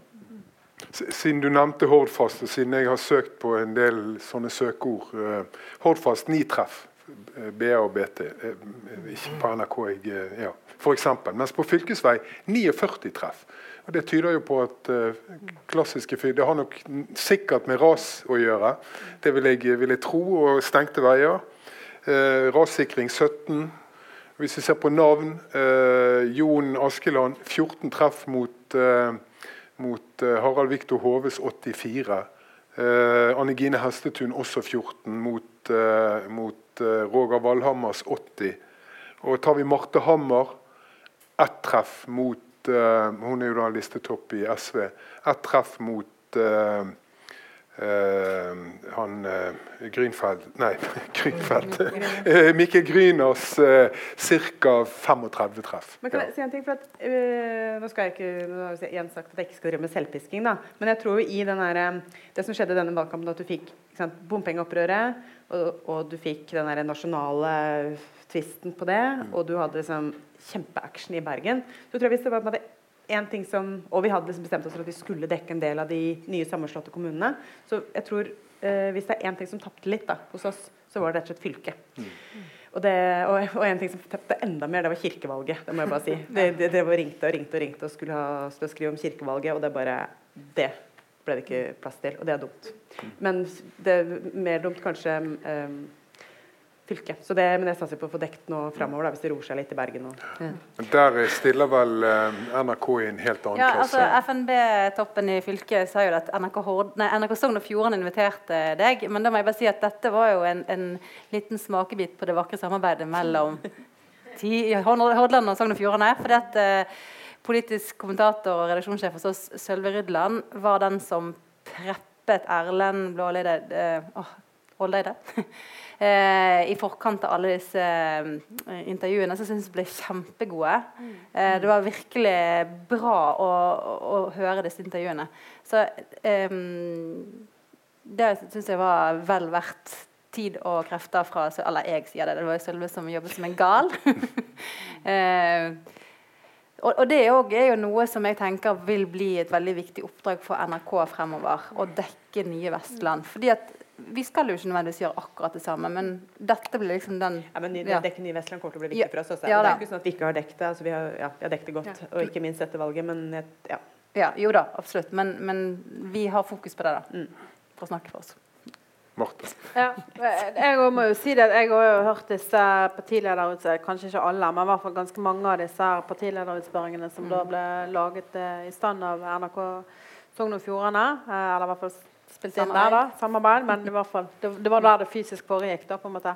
Siden du nevnte Hordfast, og siden jeg har søkt på en del sånne søkeord eh, Hordfast ni treff, BA og BT. ikke på NRK, jeg, ja, eksempel. Mens på fylkesvei 49 treff. Og Det tyder jo på at eh, klassiske fyr Det har nok sikkert med ras å gjøre. Det vil jeg, vil jeg tro. Og stengte veier. Eh, rassikring 17. Hvis vi ser på navn eh, Jon Askeland 14 treff mot eh, mot eh, Harald Viktor Hoves 84. Eh, Anne Gine Hestetun også 14 mot, mot Roger Valhammers 80. Og tar vi Marte Hammer, ett treff mot Hun er jo da listetopp i SV. Ett treff mot Uh, eh, han uh, Grünfeld Nei, Grünfeld. Eh, Mikkel Gryners uh, ca. 35 treff. Men kan jeg si en ting? For at, nå skal jeg ikke nå har jeg sagt at jeg ikke skal drive med selvpisking, da. Men jeg tror jo i den der, øh, det som skjedde i denne valgkampen, at du fikk sant, bompengeopprøret, og, og du fikk den nasjonale tvisten på det, og du hadde liksom kjempeaction i Bergen. Så tror jeg hvis det var en ting som, Og vi hadde liksom bestemt oss for at vi skulle dekke en del av de nye sammenslåtte kommunene. Så jeg tror eh, hvis det er én ting som tapte litt da, hos oss, så var det rett og slett fylket. Og, det, og, og en ting som tapte enda mer, det var kirkevalget. Det må jeg bare si. Det, det, det var ringte og ringte og ringte og skulle ha, skulle skrive om kirkevalget, og det bare Det ble det ikke plass til, og det er dumt. Men det er mer dumt kanskje um, fylket. Så det, men jeg satser på å få dekt nå framover, da, hvis det roer seg litt i Bergen. Og, Men Der stiller vel eh, NRK i en helt annen Ja, altså. FNB-toppen i fylket sa jo at NRK, Hord, nei, NRK Sogn og Fjordane inviterte deg. Men da må jeg bare si at dette var jo en, en liten smakebit på det vakre samarbeidet mellom ti, Hordaland og Sogn og Fjordane. det at eh, politisk kommentator og redaksjonssjef hos oss, Sølve Rydland, var den som preppet Erlend Blåleide eh, åh, i det. I forkant av alle disse intervjuene så syns jeg ble kjempegode. Eh, det var virkelig bra å, å, høre disse intervjuene. Så um, det syns jeg var vel verdt tid og krefter fra Eller jeg sier det, det var jo Sølve som jobbet som en gal. eh, og, og det er jo noe som jeg tenker vil bli et veldig viktig oppdrag for NRK fremover. Å dekke nye Vestland. Fordi at vi skal jo ikke nødvendigvis gjøre akkurat det samme, men dette blir liksom den ja, men Ja. Dekke Vestland kommer til å bli viktig for oss. Også. Ja, det er ikke sånn at vi ikke har dekket det. Altså, vi, har, ja, vi har dekket det godt, og ikke minst etter valget. Men ja. Ja, jo da, absolutt. Men, men vi har fokus på det, da. For å snakke for oss. Marte. Ja, jeg må jo si det at jeg har jo hørt disse partilederutspørringene, kanskje ikke alle, men i hvert fall ganske mange av disse partilederutspørringene som da ble laget eh, i stand av NRK Sogn og Fjordane. Eh, eller i hvert fall spilt inn der, da. Samarbeid. Men i hvert fall, det, det var der det fysisk foregikk. da, på en måte.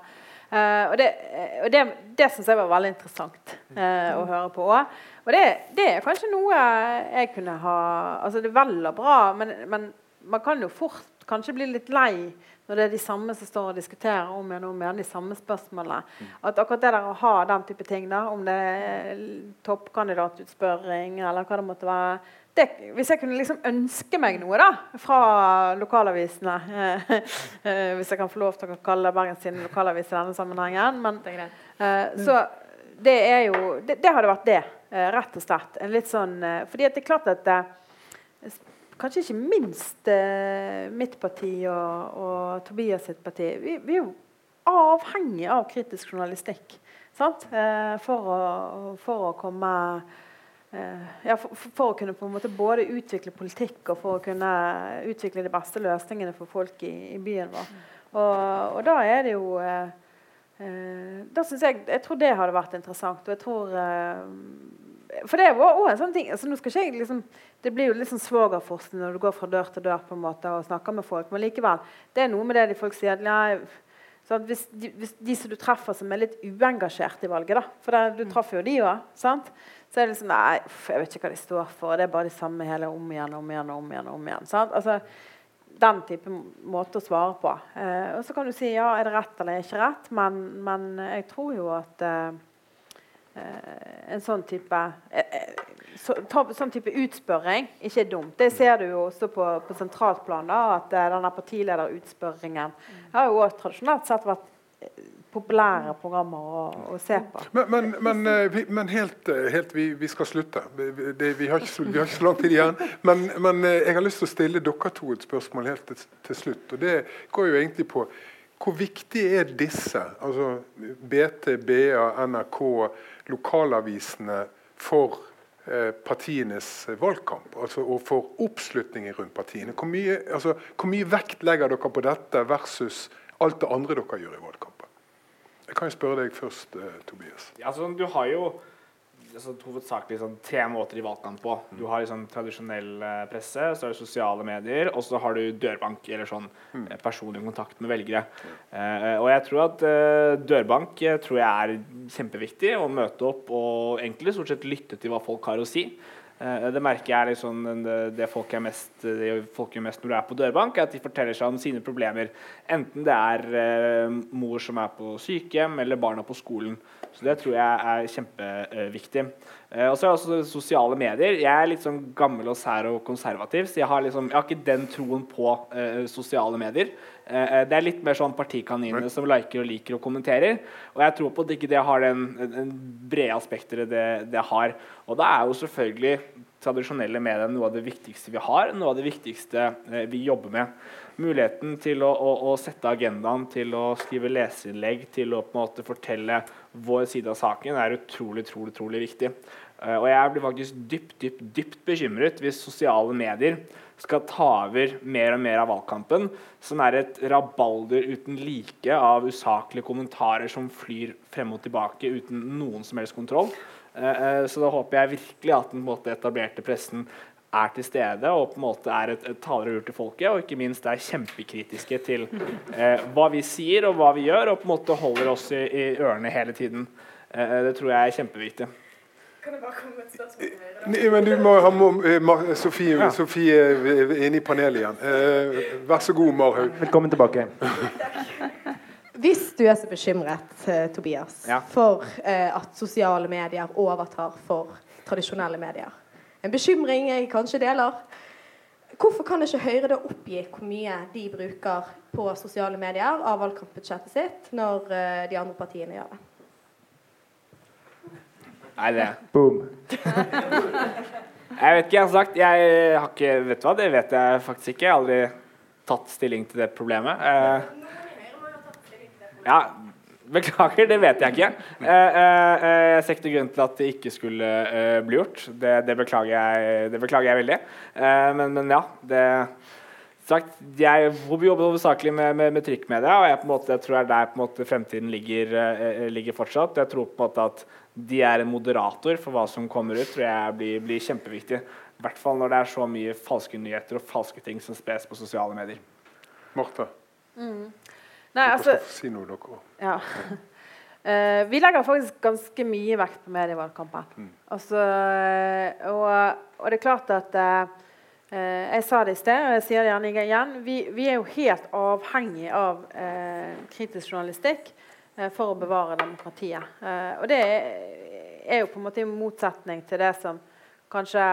Uh, og det, eh, og det, det syns jeg var veldig interessant uh, å høre på òg. Og det, det er kanskje noe jeg kunne ha Altså, det er vel og bra, men, men man kan jo fort kanskje bli litt lei når det er de samme som står og diskuterer om igjen og om igjen de samme spørsmålene. At akkurat det der å ha den type ting, da, om det er toppkandidatutspørring eller hva det måtte være det, Hvis jeg kunne liksom ønske meg noe da, fra lokalavisene eh, eh, Hvis jeg kan få lov til å kalle Bergens Tidende lokalavis i denne sammenhengen. Men, eh, så det er jo Det, det hadde vært det, eh, rett og slett. En litt sånn, fordi at det er klart at Kanskje ikke minst mitt parti og, og Tobias sitt parti. Vi, vi er jo avhengig av kritisk journalistikk sant? Eh, for, å, for å komme ja, for, for å kunne på en måte både utvikle politikk og for å kunne utvikle de beste løsningene for folk i, i byen vår. Og, og da er det jo eh, eh, da synes jeg, jeg tror det hadde vært interessant. Og jeg tror eh, For det var også en sånn ting altså nå skal ikke jeg liksom, Det blir jo litt sånn svogerforskning når du går fra dør til dør på en måte og snakker med folk. Men likevel, det er noe med det de folk sier. Nei, så at hvis, de, hvis de som du treffer som er litt uengasjert i valget, da, for det, du traff jo de òg, så er det liksom Nei, jeg vet ikke hva de står for. Det er bare det samme hele om igjen om igjen. om igjen, om igjen, sant? Altså, den type måte å svare på. Eh, og så kan du si ja, er det rett eller ikke rett, men, men jeg tror jo at eh, eh, en sånn type eh, eh, så, ta, sånn type utspørring ikke er dumt. Det ser du jo også på, på sentralt plan. da, At uh, denne partilederutspørringen har jo også tradisjonelt sett vært eh, populære programmer å, å se på. Men, men, men, vi, men helt, helt vi, vi, skal slutte. Vi, det, vi, har ikke, vi, har ikke så, lang tid igjen. Men, jeg har lyst til å stille dere to et spørsmål helt til, til slutt. og Det går jo egentlig på hvor viktig er disse, altså BT, BA, NRK, lokalavisene, for eh, partienes valgkamp? Altså, og for oppslutningen rundt partiene? Hvor mye, altså, hvor mye, vekt legger dere på dette versus alt det andre dere gjør i valgkampen? Jeg kan jo spørre deg først, eh, Tobias. Ja, altså, du har jo altså, hovedsakelig sånn, tre måter i valgkamp på. Du har liksom, tradisjonell eh, presse, så har du sosiale medier, og så har du dørbank, eller sånn mm. eh, personlig kontakt med velgere. Eh, og jeg tror at eh, dørbank tror jeg er kjempeviktig. Å møte opp og egentlig stort sett lytte til hva folk har å si. Det merker jeg liksom, det, det, folk er mest, det folk gjør mest når du er på dørbank, er at de forteller seg om sine problemer. Enten det er mor som er på sykehjem, eller barna på skolen. Så det tror jeg er kjempeviktig. Eh, og så er det også sosiale medier. Jeg er litt sånn gammel og sær og konservativ, så jeg har, liksom, jeg har ikke den troen på uh, sosiale medier. Uh, det er litt mer sånn partikaninene som liker og liker og kommenterer. Og jeg tror på at ikke det har den, den brede aspekter det, det har. Og da er jo selvfølgelig tradisjonelle medier noe av det viktigste vi har, noe av det viktigste vi jobber med muligheten til å, å, å, sette agendaen, til å skrive leserinnlegg, til å på en måte fortelle vår side av saken, er utrolig, utrolig, utrolig viktig. Uh, og jeg blir faktisk dypt, dypt, dypt bekymret hvis sosiale medier skal ta over mer og mer av valgkampen, som er et rabalder uten like av usaklige kommentarer som flyr frem og tilbake uten noen som helst kontroll. Uh, uh, så da håper jeg virkelig at den etablerte pressen er til stede og på en måte er et, et talerur til folket, og ikke minst er kjempekritiske til eh, hva vi sier og hva vi gjør, og på en måte holder oss i, i ørene hele tiden. Eh, det tror jeg er kjempeviktig. Kan jeg bare komme med et spørsmål? Nei, men du må ha eh, Sofie, ja. Sofie inne i panelet igjen. Eh, vær så god, Marhaug. Velkommen tilbake. Hvis du er så bekymret, eh, Tobias, ja. for eh, at sosiale medier overtar for tradisjonelle medier en bekymring jeg kanskje deler. Hvorfor kan ikke Høyre da oppgi hvor mye de bruker på sosiale medier av valgkampbudsjettet sitt, når uh, de andre partiene gjør det? Nei, det Boom. jeg vet ikke, jeg har sagt Jeg har ikke Vet du hva, det vet jeg faktisk ikke. Jeg har aldri tatt stilling til det problemet. Uh, ja, Beklager, det vet jeg ikke. Eh, eh, eh jeg ser ikke noen grunn til at det ikke skulle eh, bli gjort. Det, det, beklager jeg, det, beklager jeg, veldig. Eh, men, men, ja. det sagt, Jeg jobber hovedsakelig med, med, med trykkmedia, og jeg, på en måte, jeg tror det er der på en måte, fremtiden ligger, eh, ligger, fortsatt. Jeg tror på en måte at de er en moderator for hva som kommer ut, tror jeg blir, blir kjempeviktig. I hvert fall når det er så mye falske nyheter og falske ting som spes på sosiale medier. Martha? Mm. Nei, altså, si noe, dere. Ja. Uh, vi legger faktisk ganske mye vekt på medievalgkampen. Mm. Altså, og, og, det er klart at uh, Jeg sa det i sted, og jeg sier det gjerne igjen. Vi, vi er jo helt avhengig av uh, kritisk journalistikk for å bevare demokratiet. og det er, jo på en måte i motsetning til det som kanskje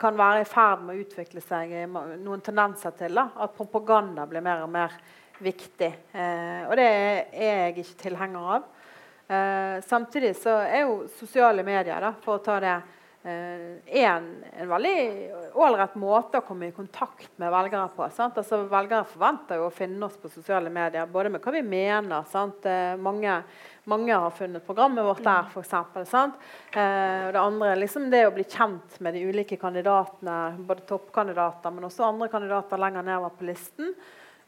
kan være i ferd med å utvikle seg noen tendenser til. Da, at propaganda blir mer og mer viktig. Eh, og det er jeg ikke tilhenger av. Eh, samtidig så er jo sosiale medier, da, for å ta det, eh, en, en veldig ålreit måte å komme i kontakt med velgere på. Altså, velgere forventer jo å finne oss på sosiale medier, både med hva vi mener. Mange, mange, har funnet programmet vårt der, f.eks. Eh, det andre er liksom det å bli kjent med de ulike kandidatene, både toppkandidater, men også andre kandidater lenger nedover på listen.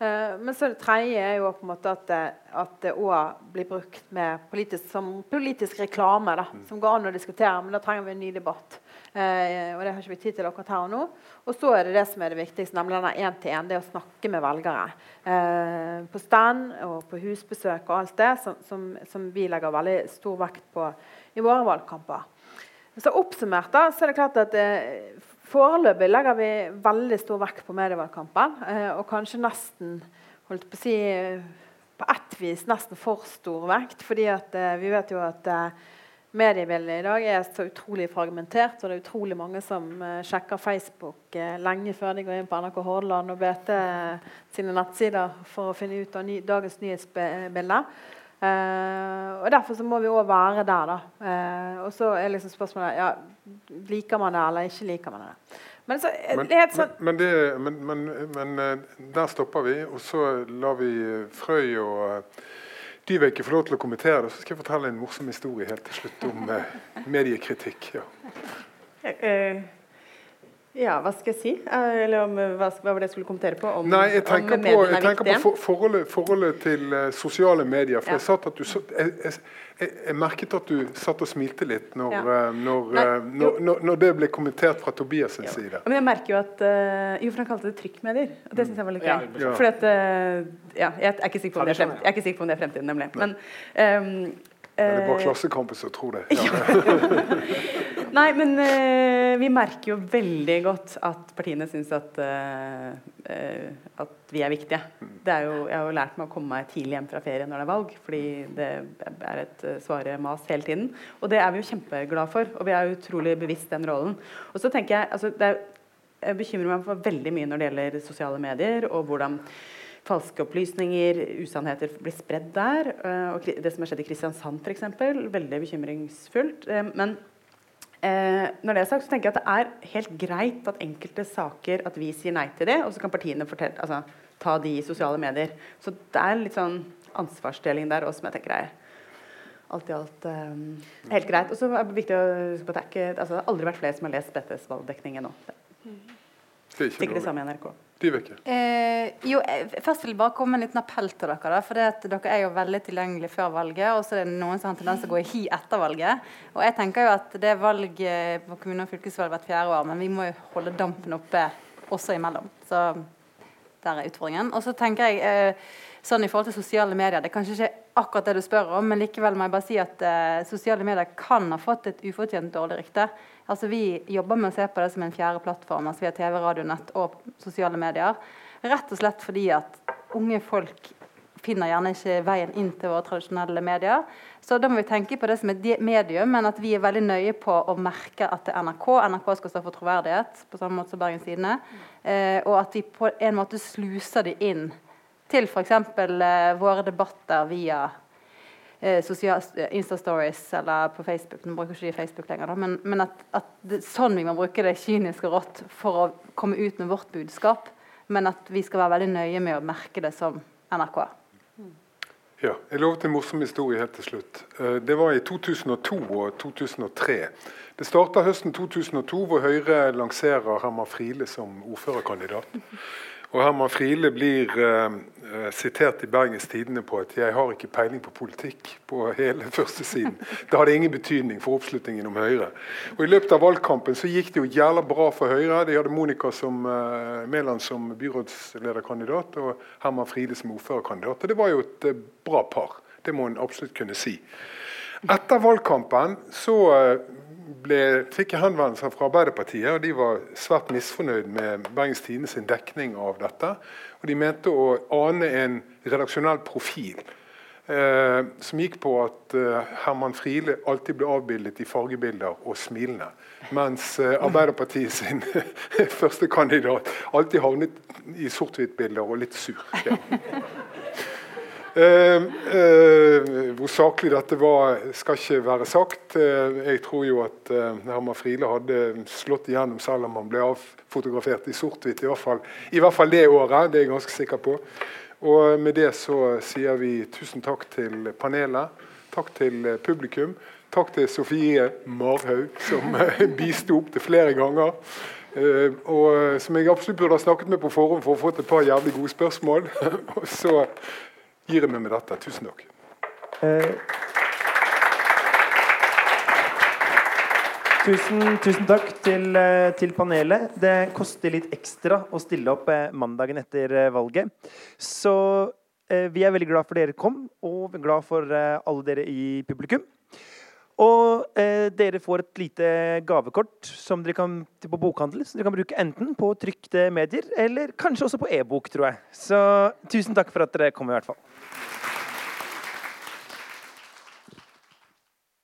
Uh, men så det tredje er jo på en måte at det, at det òg blir brukt politisk, som politisk reklame. Da, mm. Som går an å diskutere, men da trenger vi en ny debatt. Eh, og det har ikke vi tid til akkurat her og nå. Og så er det det som er det viktigste, nemlig denne én-til-én. Det å snakke med velgere. Eh, på stand og på husbesøk og alt det som, som, som, vi legger veldig stor vekt på i våre valgkamper. Så Oppsummert da, så er det klart at Foreløpig legger vi veldig stor vekt på medievalgkampen. Eh, og kanskje nesten holdt på å si, på ett vis nesten for stor vekt. fordi at, eh, vi vet jo at eh, mediebildet i dag er så utrolig fragmentert, og det er utrolig mange som sjekker Facebook lenge før de går inn på NRK Hordaland og BT sine nettsider for å finne ut av ny, dagens nyhetsbilde. Uh, og Derfor så må vi òg være der. da. og så er liksom spørsmålet ja, liker man det eller ikke liker man det. Men, så, men, det sånn men, det, men, men, der stopper vi, og så lar vi Frøy og ikke få lov til å kommentere det, så skal jeg fortelle en morsom historie helt til slutt om eh, mediekritikk. Ja. Uh, ja, hva skal jeg si? Eh, eller om, hva, hva, var det jeg skulle kommentere på? Om, Nei, Jeg tenker på, jeg tenker på for, forholdet, forholdet, til uh, sosiale medier. For ja. jeg, satt at du, jeg, jeg, jeg, merket at du satt og smilte litt når, ja. når, Nei, når, når, det ble kommentert fra Tobias' sin side. Men jeg merker jo at uh, Jo, for han kalte det trykkmedier. Og det syns jeg var litt gøy. Ja. Fordi at, ja, jeg ikke sikker på om det jeg er ikke sikker på om det er fremtiden, nemlig. Men um, det er bare Klassekampen som tror det. Ja. Nei, men uh, vi merker jo veldig godt at partiene syns at, uh, uh, at vi er viktige. Det er jo, jeg har jo lært meg å komme meg tidlig hjem fra ferie når det er valg, fordi det er et svare mas hele tiden. Og det er vi jo kjempeglade for, og vi er utrolig bevisst den rollen. Og så tenker jeg, altså, det er, jeg bekymrer meg for veldig mye når det gjelder sosiale medier, og hvordan falske opplysninger, usannheter blir spredd der. Og det som har skjedd i Kristiansand f.eks., veldig bekymringsfullt. Men Eh, når det er sagt, så tenker jeg at det er helt greit at enkelte saker at vi sier nei til det, og så kan partiene fortelle, altså, ta de i sosiale medier. Så det er litt sånn ansvarsdeling der også, som jeg tenker er alt i alt eh, helt greit. Og så er det viktig å huske på at det, ikke, altså, det har aldri vært flere som har lest BTs valgdekning ennå. Det er ikke det samme i NRK. Eh, jo, eh, først vil jeg bare komme med en liten appell til dere. For dere er jo veldig tilgjengelige før valget, og så er det noen som har tendens til å gå i hi etter valget. Og jeg tenker jo at det er valg på kommune- og fylkesvalg hvert fjerde år, men vi må jo holde dampen oppe også imellom. Så der er utfordringen. Og så tenker jeg eh, sånn i forhold til sosiale medier, det er kanskje ikke akkurat det du spør om, men likevel må jeg bare si at eh, sosiale medier kan ha fått et ufortjent dårlig rykte. Altså Vi jobber med å se på det som en fjerde plattform. altså Vi har TV, radio, nett og sosiale medier. Rett og slett fordi at unge folk finner gjerne ikke veien inn til våre tradisjonelle medier. Så da må vi tenke på det som et medium, men at vi er veldig nøye på å merke at det er NRK. NRK skal stå for troverdighet, på samme måte som Bergens Tidende. Eh, og at vi på en måte sluser de inn til f.eks. Eh, våre debatter via eh, Insta-stories eller på Facebook. Nå bruker ikke de Facebook lenger, da, men, men at, at det, sånn vi må bruke det kyniske rått for å komme ut med vårt budskap. Men at vi skal være veldig nøye med å merke det som NRK. Ja, jeg lovet en morsom historie helt til slutt. Eh, det var i 2002 og 2003. Det starta høsten 2002, hvor Høyre lanserer Herman Friele som ordførerkandidat. Og Herman Friele blir eh, sitert i Bergens Tidende på at 'jeg har ikke peiling på politikk' på hele første siden. Det hadde ingen betydning for oppslutningen om Høyre. Og I løpet av valgkampen så gikk det jo jævla bra for Høyre. De hadde Monica som, uh, Mæland som byrådslederkandidat og Herman Friele som ordførerkandidat. Og det var jo et eh, bra par. Det må en absolutt kunne si. Etter valgkampen så ble, fikk jeg henvendelser fra Arbeiderpartiet, og de var svært misfornøyd med Bergens Tidende sin dekning av dette. Og de mente å ane en redaksjonell profil eh, som gikk på at eh, Herman Friele alltid ble avbildet i fargebilder og smilende. Mens eh, Arbeiderpartiet sin første kandidat alltid havnet i sort-hvitt-bilder og litt sur. Ja. Uh, uh, hvor saklig dette var, skal ikke være sagt. Eh, jeg tror jo at uh, Herman Friele hadde slått igjennom selv om han ble avfotografert i sort-hvitt. I, hvert fall, I hvert fall det året. Det er jeg ganske sikker på. Og med det så sier vi tusen takk til panelet. Takk til publikum. Takk til Sofie Marhaug, som bisto opp til flere ganger. og som jeg absolutt burde ha snakket med på forhånd for å få et par jævlig gode spørsmål. og så gir jeg meg med dette. Tusen takk. Eh, tusen, tusen, takk til, eh, til, panelet. Det koster litt ekstra å stille opp eh, mandagen etter valget. Så eh, vi er veldig glad for dere kom, og glad for eh, alle dere i publikum. Og eh, dere får et lite gavekort som dere kan på bokhandel, som dere kan bruke enten på trykte medier eller kanskje også på e-bok, tror jeg. Så tusen takk for at dere kom, i hvert fall.